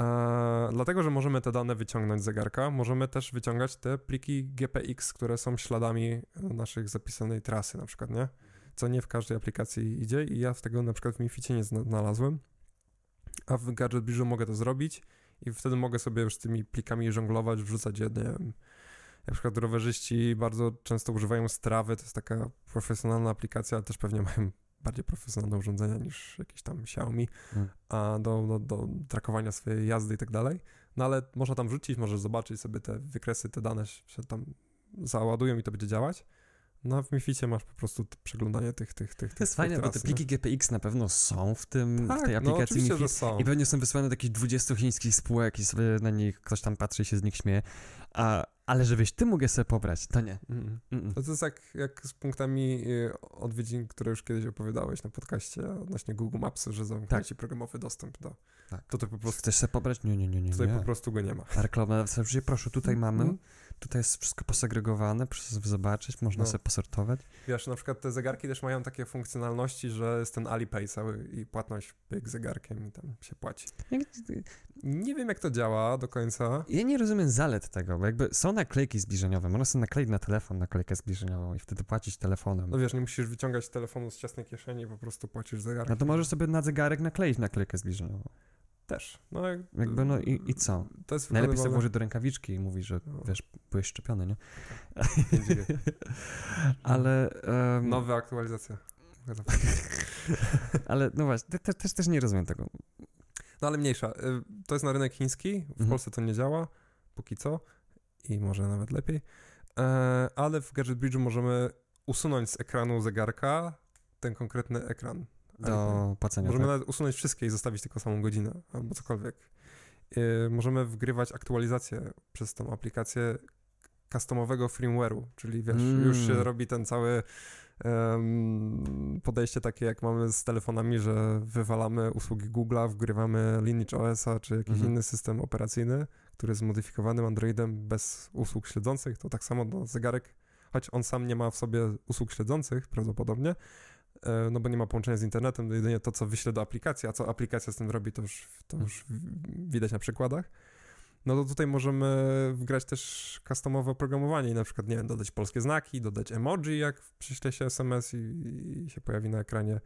E, dlatego, że możemy te dane wyciągnąć z zegarka, możemy też wyciągać te pliki GPX, które są śladami naszych zapisanej trasy na przykład, nie? Co nie w każdej aplikacji idzie i ja w tego na przykład w Mificie nie zna- znalazłem, a w Gadget Bridge'u mogę to zrobić i wtedy mogę sobie już z tymi plikami żonglować, wrzucać je, nie wiem, na przykład rowerzyści bardzo często używają Strawy, to jest taka profesjonalna aplikacja, ale też pewnie mają bardziej profesjonalne urządzenia niż jakieś tam Xiaomi Mm. a do, do, do trakowania swojej jazdy i tak dalej. No ale można tam wrzucić, możesz zobaczyć sobie te wykresy, te dane się tam załadują i to będzie działać. No w Mificie masz po prostu przeglądanie tych, tych, tych, To jest tych fajne, bo te pliki GPX na pewno są w tym, tak, w tej no aplikacji oczywiście, MiFi. że są. I pewnie są wysłane do jakichś 20 chińskich spółek i sobie na nich ktoś tam patrzy i się z nich śmieje. A, ale żebyś ty mógł sobie pobrać, to nie. Mm. Mm-mm. To, to jest jak, jak z punktami y, odwiedzin, które już kiedyś opowiadałeś na podcaście odnośnie Google Maps, że zamknął Tak. programowy dostęp do... Tak. To ty po prostu, Chcesz sobie pobrać? Nie, nie, nie, nie. tutaj nie. po prostu go nie ma. Reklama proszę, tutaj mamy, Mm. Tutaj jest wszystko posegregowane, proszę sobie zobaczyć, można No. sobie posortować. Wiesz, na przykład te zegarki też mają takie funkcjonalności, że jest ten Alipay cały i płatność pyk zegarkiem i tam się płaci. Nie wiem, jak to działa do końca. Ja nie rozumiem zalet tego, bo jakby są naklejki zbliżeniowe, można sobie nakleić na telefon naklejkę zbliżeniową i wtedy płacić telefonem. No wiesz, nie musisz wyciągać telefonu z ciasnej kieszeni, po prostu płacisz zegarkiem. No to możesz sobie na zegarek nakleić naklejkę zbliżeniową. Też. No, jak- Jakby no i, i co? To jest Najlepiej sobie włożyć do rękawiczki i mówi, że No. wiesz, byłeś szczepiony, nie? 5G. ale, em, Nowa aktualizacja. ale no właśnie, te, te, też, też nie rozumiem tego. No ale mniejsza. Y, To jest na rynek chiński, w Mhm. Polsce to nie działa, póki co i może nawet lepiej. E, ale w Gadget Bridge'u możemy usunąć z ekranu zegarka ten konkretny ekran. Do płacenia. Możemy tak? nawet usunąć wszystkie i zostawić tylko samą godzinę albo cokolwiek. Yy, możemy wgrywać aktualizację przez tą aplikację customowego firmware'u, czyli wiesz, Mm. już się robi ten cały em, podejście takie jak mamy z telefonami, że wywalamy usługi Google'a, wgrywamy Lineage OS-a czy jakiś Mhm. inny system operacyjny, który jest zmodyfikowanym Androidem bez usług śledzących, to tak samo no, zegarek, choć on sam nie ma w sobie usług śledzących prawdopodobnie, no bo nie ma połączenia z internetem, to jedynie to, co wyśle do aplikacji, a co aplikacja z tym robi, to już, to już widać na przykładach. No to tutaj możemy wgrać też customowe oprogramowanie i na przykład, nie wiem, dodać polskie znaki, dodać emoji, jak przyśle się SMS i, i się pojawi na ekranie,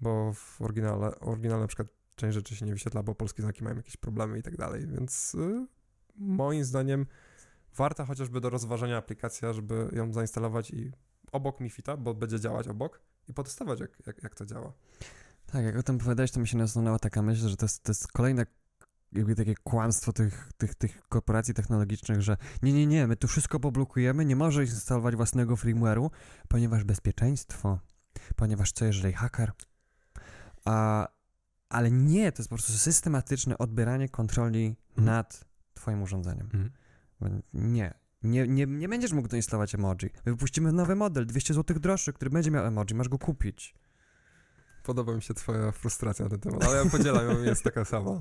bo w oryginale, oryginale na przykład część rzeczy się nie wyświetla, bo polskie znaki mają jakieś problemy i tak dalej, więc y, moim zdaniem warta chociażby do rozważenia aplikacja, żeby ją zainstalować i obok Mifita, bo będzie działać obok i potestować, jak, jak, jak to działa. Tak, jak o tym powiedziałeś, to mi się nasunęła taka myśl, że to jest, to jest kolejne jakby takie kłamstwo tych, tych, tych korporacji technologicznych, że nie, nie, nie, my tu wszystko poblokujemy, nie możesz instalować własnego firmware'u, ponieważ bezpieczeństwo, ponieważ co jeżeli haker? A, ale nie, to jest po prostu systematyczne odbieranie kontroli Mhm. nad twoim urządzeniem. Bo Nie. Nie, nie, nie będziesz mógł doinstalować emoji. My wypuścimy nowy model, 200 zł droższy, który będzie miał emoji, masz go kupić. Podoba mi się twoja frustracja na ten temat, ale ja podzielam ją, jest taka sama.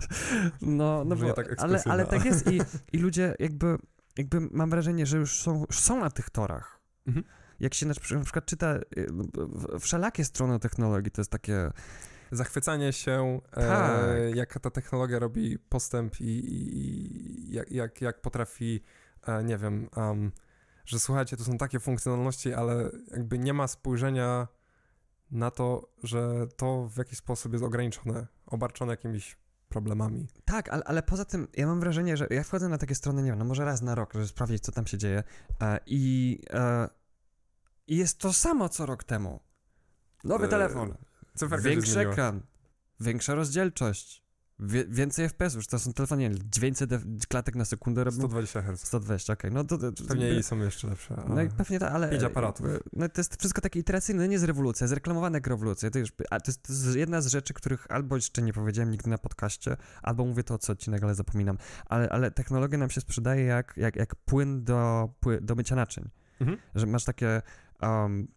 No, no bo, tak ale, ale tak jest i, i ludzie jakby, jakby mam wrażenie, że już są, już są na tych torach. Mhm. Jak się na, przy- na przykład czyta y, w- wszelakie strony technologii, to jest takie, Zachwycanie się, Tak. e, jak ta technologia robi postęp i, i, i jak, jak, jak potrafi, e, nie wiem, em, że słuchajcie, to są takie funkcjonalności, ale jakby nie ma spojrzenia na to, że to w jakiś sposób jest ograniczone, obarczone jakimiś problemami. Tak, ale, ale poza tym ja mam wrażenie, że ja wchodzę na takie strony, nie wiem, no może raz na rok, żeby sprawdzić, co tam się dzieje e, i, e, jest to samo co rok temu. Nowy E, telefon, większy ekran, większa rozdzielczość, wie, więcej FPS-ów, to są telefony, nie wiem, 900 F- klatek na sekundę robią 120 Hz. 120, okej, no to... to Pewnie jej są jeszcze lepsze. No ale- i pewnie to, ale... Pięć aparatów. jakby, No to jest wszystko takie iteracyjne, no nie jest rewolucja, jest reklamowane jak rewolucja. To, już, a to, jest, to jest jedna z rzeczy, których albo jeszcze nie powiedziałem nigdy na podcaście, albo mówię to co odcinek, ale zapominam. Ale, ale technologia nam się sprzedaje jak, jak, jak płyn do, do mycia naczyń. Mhm. Że masz takie... Um,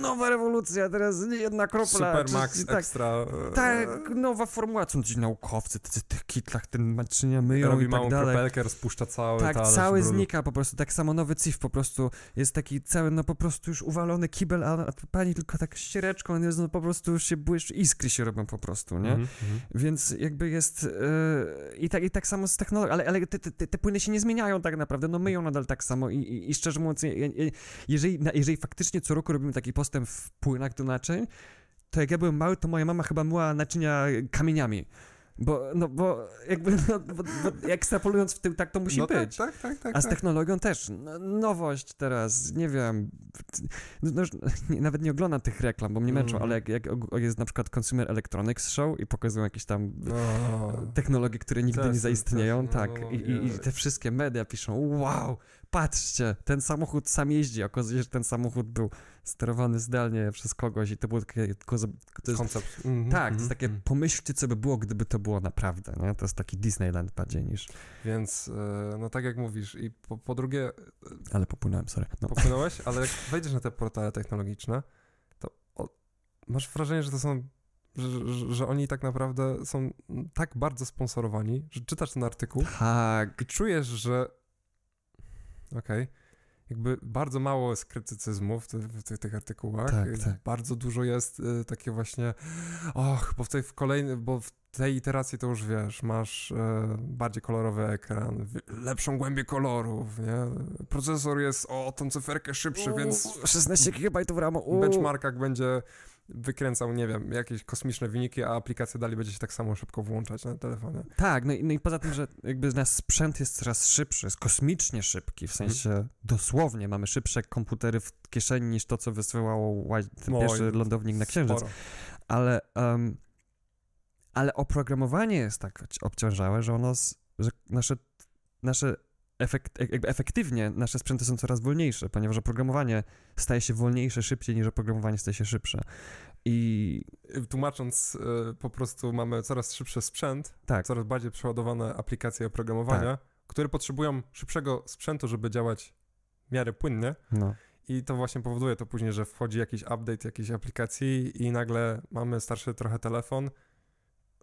nowa rewolucja, teraz nie jedna kropla. Super czy- Max czy tak, Extra. e, tak, nowa formuła, co ci naukowcy, tacy tych kitlach ten naczynia myją robi i tak małą dalej. rozpuszcza cały Tak, talerz cały znika po prostu, tak samo nowy CIF po prostu jest taki cały, no po prostu już uwalony kibel, a, a pani tylko tak ściereczką, on jest, no po prostu już się błyszczy, iskry się robią po prostu, nie? Mhm, mhm. Więc jakby jest yy, i, tak, i tak samo z technologią, ale, ale te, te, te płyny się nie zmieniają tak naprawdę, no myją nadal tak samo i, i, i szczerze mówiąc, je- je- jeżeli, jeżeli faktycznie co roku robimy taki postęp w płynach do naczyń, to jak ja byłem mały, to moja mama chyba myła naczynia kamieniami. Bo, no bo jakby, no, bo, bo ekstrapolując w tył, tak to musi no być. Tak, tak, tak. tak A z tak. technologią też. No, nowość teraz, nie wiem. No, no, nie, nawet nie oglądam tych reklam, bo mnie męczą, Mhm. ale jak, jak jest na przykład Consumer Electronics Show i pokazują jakieś tam No. technologie, które nigdy nie Tesy, zaistnieją, no, tak. no, I, i, I te wszystkie media piszą, wow, patrzcie, ten samochód sam jeździ. Okazuje się, że ten samochód był sterowany zdalnie przez kogoś i to było takie... Tylko, to jest, Koncept. Mhm, tak, to jest mhm, takie, mhm. pomyślcie, co by było, gdyby to było naprawdę, nie? To jest taki Disneyland bardziej niż... Więc, e, no tak jak mówisz. I po, po drugie, Ale popłynąłem, sorry. No. popłynąłeś, ale jak wejdziesz na te portale technologiczne, to o, masz wrażenie, że to są, że, że, że oni tak naprawdę są tak bardzo sponsorowani, że czytasz ten artykuł Tak, i czujesz, że okej, jakby bardzo mało jest krytycyzmu w, ty, w tych, tych artykułach. Tak, Y, tak. Bardzo dużo jest y, takie właśnie, och, bo w tej w kolejnej, bo w tej iteracji to już wiesz, masz e, bardziej kolorowy ekran, w, lepszą głębię kolorów, nie? Procesor jest o tą cyferkę szybszy, więc 16 GB RAMu. w uuu. benchmarkach będzie wykręcał, nie wiem, jakieś kosmiczne wyniki, a aplikacja dalej będzie się tak samo szybko włączać na telefonie. Tak, no i, no i poza tym, że jakby nasz sprzęt jest coraz szybszy, jest kosmicznie szybki, w Mhm. sensie dosłownie mamy szybsze komputery w kieszeni niż to, co wysyłało White, ten Oj, pierwszy lądownik na Księżyc. Sporo. Ale, em, ale oprogramowanie jest tak obci- obciążałe, że ono, z, że nasze, nasze efekt, jakby efektywnie nasze sprzęty są coraz wolniejsze, ponieważ oprogramowanie staje się wolniejsze szybciej niż oprogramowanie staje się szybsze. I Y, Tłumacząc, y, po prostu mamy coraz szybszy sprzęt, tak, coraz bardziej przeładowane aplikacje oprogramowania, które potrzebują szybszego sprzętu, żeby działać w miarę płynnie. no. I to właśnie powoduje to później, że wchodzi jakiś update jakiejś aplikacji i nagle mamy starszy trochę telefon,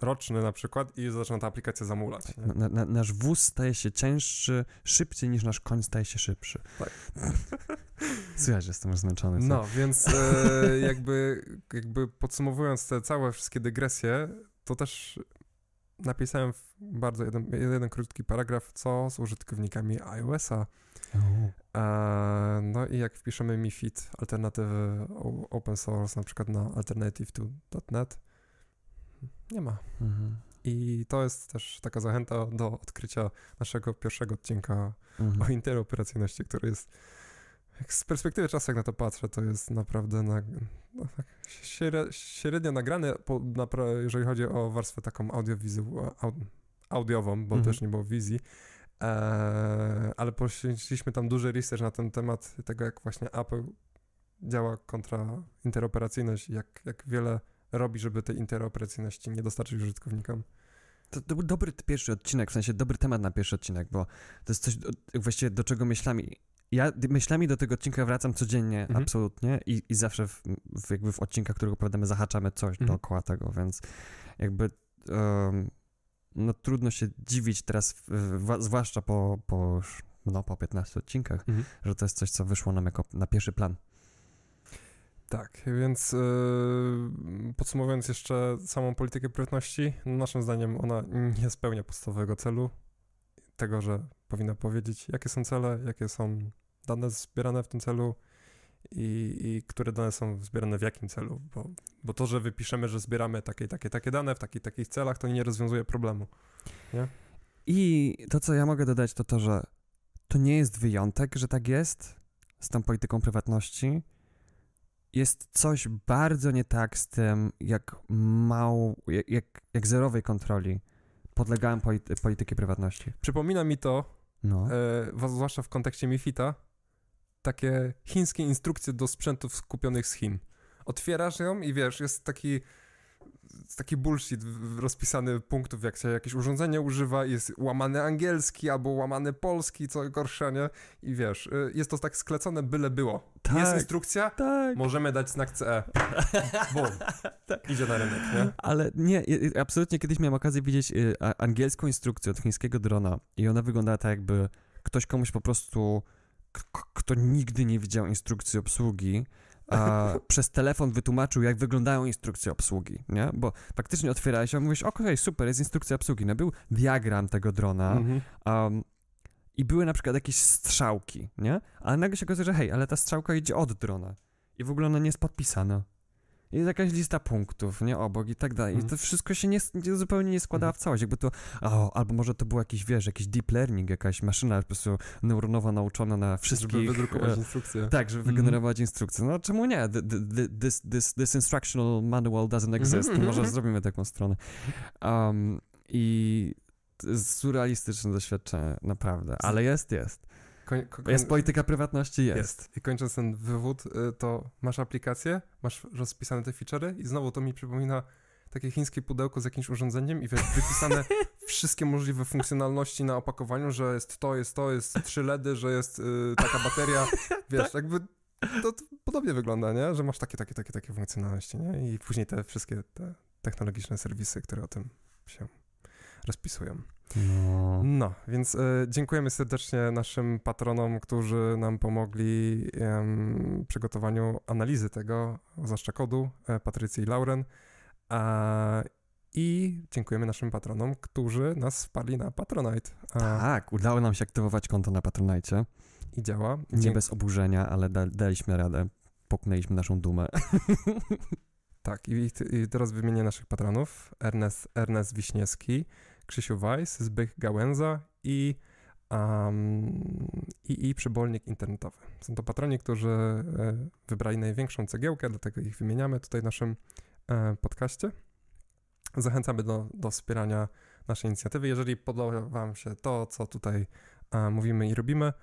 roczny na przykład, i zaczyna ta aplikacja zamulać. Na, na, nasz wóz staje się cięższy szybciej niż nasz koń staje się szybszy. Tak. Słychać, że jestem już zmęczony. co? No, więc e, jakby, jakby podsumowując te całe wszystkie dygresje, to też napisałem w bardzo jeden, jeden krótki paragraf, co z użytkownikami iOS-a. E, no i jak wpiszemy MiFID, alternatywy open source, na przykład na alternative2.net, nie ma. Mhm. I to jest też taka zachęta do odkrycia naszego pierwszego odcinka Mhm. o interoperacyjności, który jest, jak z perspektywy czasu, jak na to patrzę, to jest naprawdę na, no, tak śre- średnio nagrane, po, napra- jeżeli chodzi o warstwę taką audiowizu, au, audiową, bo Mhm. też nie było wizji, e, ale poświęciliśmy tam duży research na ten temat tego, jak właśnie Apple działa kontra interoperacyjność jak, jak wiele robi, żeby tej interoperacyjności nie dostarczyć użytkownikom. To, to był dobry pierwszy odcinek, w sensie dobry temat na pierwszy odcinek, bo to jest coś właściwie do czego myślami ja myślami do tego odcinka wracam codziennie, Mhm. absolutnie i, i zawsze w, w, jakby w odcinkach, którego opowiadamy, zahaczamy coś Mhm. dookoła tego, więc jakby em, no trudno się dziwić teraz, zwłaszcza po, po, no, po 15 odcinkach, Mhm. że to jest coś, co wyszło nam jako na pierwszy plan. Tak, więc yy, podsumowując jeszcze samą politykę prywatności, no naszym zdaniem ona nie spełnia podstawowego celu, tego, że powinna powiedzieć, jakie są cele, jakie są dane zbierane w tym celu i, i które dane są zbierane w jakim celu, bo, bo to, że wypiszemy, że zbieramy takie, takie, takie dane w takich, takich celach, to nie rozwiązuje problemu. I to, co ja mogę dodać, to to, że to nie jest wyjątek, że tak jest z tą polityką prywatności. Jest coś bardzo nie tak z tym, jak mał, jak, jak, jak zerowej kontroli podlegałem polity, polityki prywatności. Przypomina mi to, No. e, zwłaszcza w kontekście MiFITA, takie chińskie instrukcje do sprzętów skupionych z Chin. Otwierasz ją i wiesz, jest taki taki bullshit rozpisany punktów, jak się jakieś urządzenie używa, jest łamany angielski albo łamany polski, co gorsze, nie? I wiesz, y, jest to tak sklecone, byle było. Jest Tak. instrukcja, tak. możemy dać znak CE. Bum. Idzie na rynek, nie? Ale nie, absolutnie kiedyś miałem okazję widzieć y, angielską instrukcję od chińskiego drona i ona wyglądała tak jakby ktoś komuś po prostu, kto nigdy nie widział instrukcji obsługi, a przez telefon wytłumaczył, jak wyglądają instrukcje obsługi, nie? Bo faktycznie otwierałeś się, mówisz, okej, super, jest instrukcja obsługi. No był diagram tego drona Mhm. um, i były na przykład jakieś strzałki, nie? Ale nagle się okazuje, że hej, ale ta strzałka idzie od drona i w ogóle ona nie jest podpisana. Jest jakaś lista punktów, nie obok i tak dalej. I Mhm. to wszystko się nie, nie, zupełnie nie składa Mhm. w całość. Jakby to, o, albo może to był jakiś, wiesz, jakiś deep learning, jakaś maszyna po prostu neuronowa nauczona na wszystkich... Żeby wydrukować e, instrukcję. tak, żeby Mhm. wygenerować instrukcję. No czemu nie? Th- th- th- This, this, this instructional manual doesn't exist. Mhm, Może mhm. zrobimy taką stronę. Um, I surrealistyczne doświadczenie, naprawdę. Ale jest, jest. Koń, ko- Jest polityka prywatności, jest. Jest. I kończąc ten wywód, y, to masz aplikację, masz rozpisane te feature'y i znowu to mi przypomina takie chińskie pudełko z jakimś urządzeniem i wiesz, wypisane wszystkie możliwe funkcjonalności na opakowaniu, że jest to, jest to, jest trzy LEDy, że jest y, taka bateria, wiesz, jakby to, to podobnie wygląda, nie? Że masz takie, takie, takie, takie funkcjonalności, nie? I później te wszystkie te technologiczne serwisy, które o tym się rozpisują. No. No, więc e, dziękujemy serdecznie naszym patronom, którzy nam pomogli w przygotowaniu analizy tego, zwłaszcza kodu, e, Patrycji i Lauren. A, I dziękujemy naszym patronom, którzy nas wpadli na Patronite. A, Tak, udało nam się aktywować konto na Patronite. I działa. Nie bez oburzenia, ale da, daliśmy radę. Poknęliśmy naszą dumę. Tak, i, i teraz wymienię naszych patronów. Ernest, Ernest Wiśniewski, Krzysiu Weiss, Zbych Gałęza i, um, i, i Przybolnik Internetowy. Są to patroni, którzy e, wybrali największą cegiełkę, dlatego ich wymieniamy tutaj w naszym e, podcaście. Zachęcamy do, do wspierania naszej inicjatywy. Jeżeli podoba Wam się to, co tutaj e, mówimy i robimy,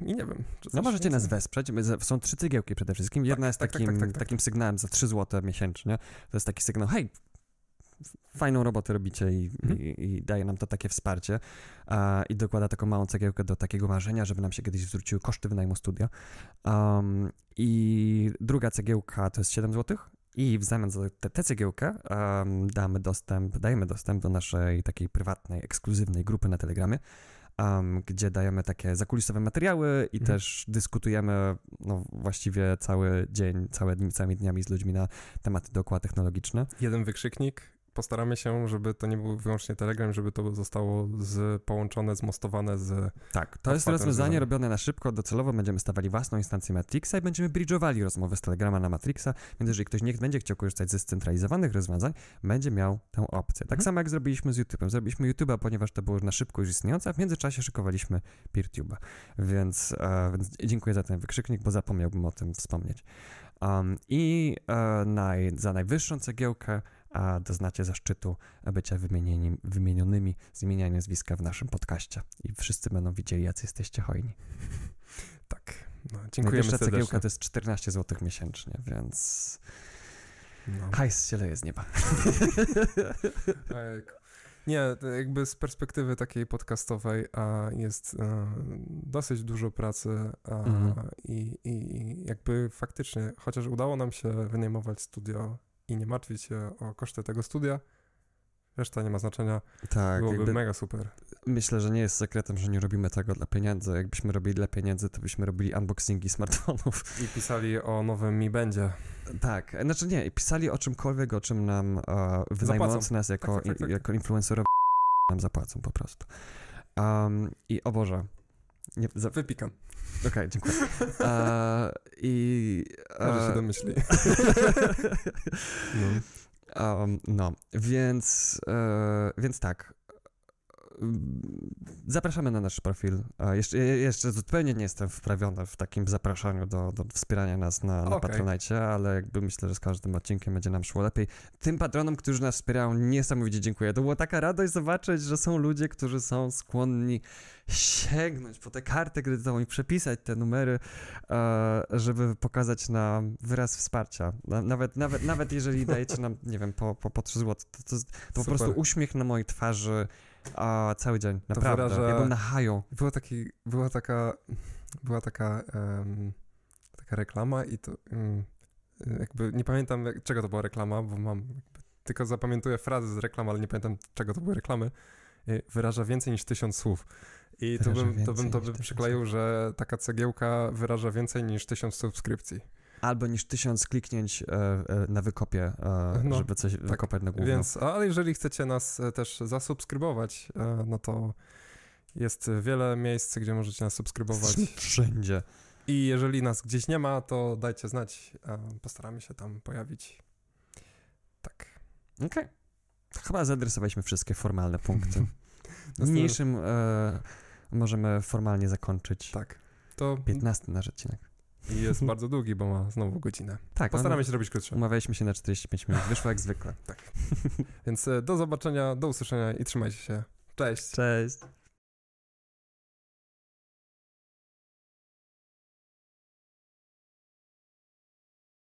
i nie wiem. czy No możecie nas wesprzeć. Są trzy cegiełki przede wszystkim. Jedna jest tak, tak, takim, tak, tak, tak. takim sygnałem za 3 zł miesięcznie. To jest taki sygnał, hej, fajną robotę robicie i, Mhm. i, i daje nam to takie wsparcie. I dokłada taką małą cegiełkę do takiego marzenia, żeby nam się kiedyś zwróciły koszty wynajmu studia. Um, I druga cegiełka to jest 7 zł. I w zamian za tę tę cegiełkę um, damy dostęp, dajemy dostęp do naszej takiej prywatnej, ekskluzywnej grupy na Telegramie, um, gdzie dajemy takie zakulisowe materiały i Mhm. też dyskutujemy no, właściwie cały dzień, całe dni, całymi dniami z ludźmi na tematy dookoła technologiczne. jeden wykrzyknik. Postaramy się, żeby to nie był wyłącznie Telegram, żeby to zostało z, połączone, zmostowane z... Tak, to jest rozwiązanie robione na szybko, docelowo będziemy stawali własną instancję Matrixa i będziemy bridge'owali rozmowę z Telegrama na Matrixa, więc jeżeli ktoś nie będzie chciał korzystać ze scentralizowanych rozwiązań, będzie miał tę opcję. Tak Mhm. samo jak zrobiliśmy z YouTube'em. Zrobiliśmy YouTube'a, ponieważ to było na szybko już istniejące, a w międzyczasie szykowaliśmy PeerTube'a. Więc, e, więc dziękuję za ten wykrzyknik, bo zapomniałbym o tym wspomnieć. Um, I e, naj, za najwyższą cegiełkę a doznacie zaszczytu bycia wymienieni, wymienionymi z imienia i nazwiska w naszym podcaście. I wszyscy będą widzieli, jacy jesteście hojni. Tak. No, dziękujemy Najwyższa serdecznie. cegiełka to jest 14 zł miesięcznie, więc No. hajs się leje z nieba. Nie, jakby z perspektywy takiej podcastowej a jest e, dosyć dużo pracy a, Mhm. i, i jakby faktycznie, chociaż udało nam się wynajmować studio i nie martwić się o koszty tego studia, reszta nie ma znaczenia, Tak, byłoby jakby mega super. myślę, że nie jest sekretem, że nie robimy tego dla pieniędzy. Jakbyśmy robili dla pieniędzy, to byśmy robili unboxingi smartfonów. I pisali o nowym Mi Będzie. Tak, znaczy nie, pisali o czymkolwiek, o czym nam e, wynajmujący nas jako, Tak, tak, tak, tak. jako influencerowie nam zapłacą po prostu. Um, I o Boże. Nie, za, Okej, Wypikam, dziękuję. E, I... może się e, domyśli. No. Um, no, więc, e, więc tak. Zapraszamy na nasz profil. A jeszcze, jeszcze zupełnie nie jestem wprawiony w takim zapraszaniu do, do wspierania nas na, na. Patronite, ale jakby myślę, że z każdym odcinkiem będzie nam szło lepiej. Tym patronom, którzy nas wspierają, niesamowicie dziękuję. To była taka radość zobaczyć, że są ludzie, którzy są skłonni sięgnąć po tę kartę kredytową i przepisać te numery, e, żeby pokazać nam wyraz wsparcia. Na, nawet, nawet, nawet jeżeli dajecie nam, nie wiem, po, po, po 3 zł, to, to, to po prostu uśmiech na mojej twarzy a, cały dzień. Naprawdę. wyraża- Ja byłem na haju. Była, taki, była taka, była taka, em, taka reklama i to em, jakby nie pamiętam jak, czego to była reklama, bo mam jakby, tylko zapamiętuję frazy z reklam, ale nie pamiętam czego to były reklamy. Y, Wyraża więcej niż tysiąc słów. I to Wyraża bym, to bym to tysiąc przykleił, że taka cegiełka wyraża więcej niż tysiąc subskrypcji. Albo niż tysiąc kliknięć e, e, na wykopie, e, No, żeby coś wykopać na główną. Więc, ale jeżeli chcecie nas też zasubskrybować, no to jest wiele miejsc, gdzie możecie nas subskrybować. Wszędzie. I jeżeli nas gdzieś nie ma, to dajcie znać. Postaramy się tam pojawić. Tak. Okej. Chyba zaadresowaliśmy wszystkie formalne punkty. Następny- Niniejszym e, możemy formalnie zakończyć Tak. To 15 nasz odcinek. i jest bardzo długi, bo ma znowu godzinę. Tak, Postaramy się zrobić krótsze. Umawialiśmy się na 45 minut. Wyszło jak zwykle. Więc e, do zobaczenia, do usłyszenia i trzymajcie się. Cześć. Cześć.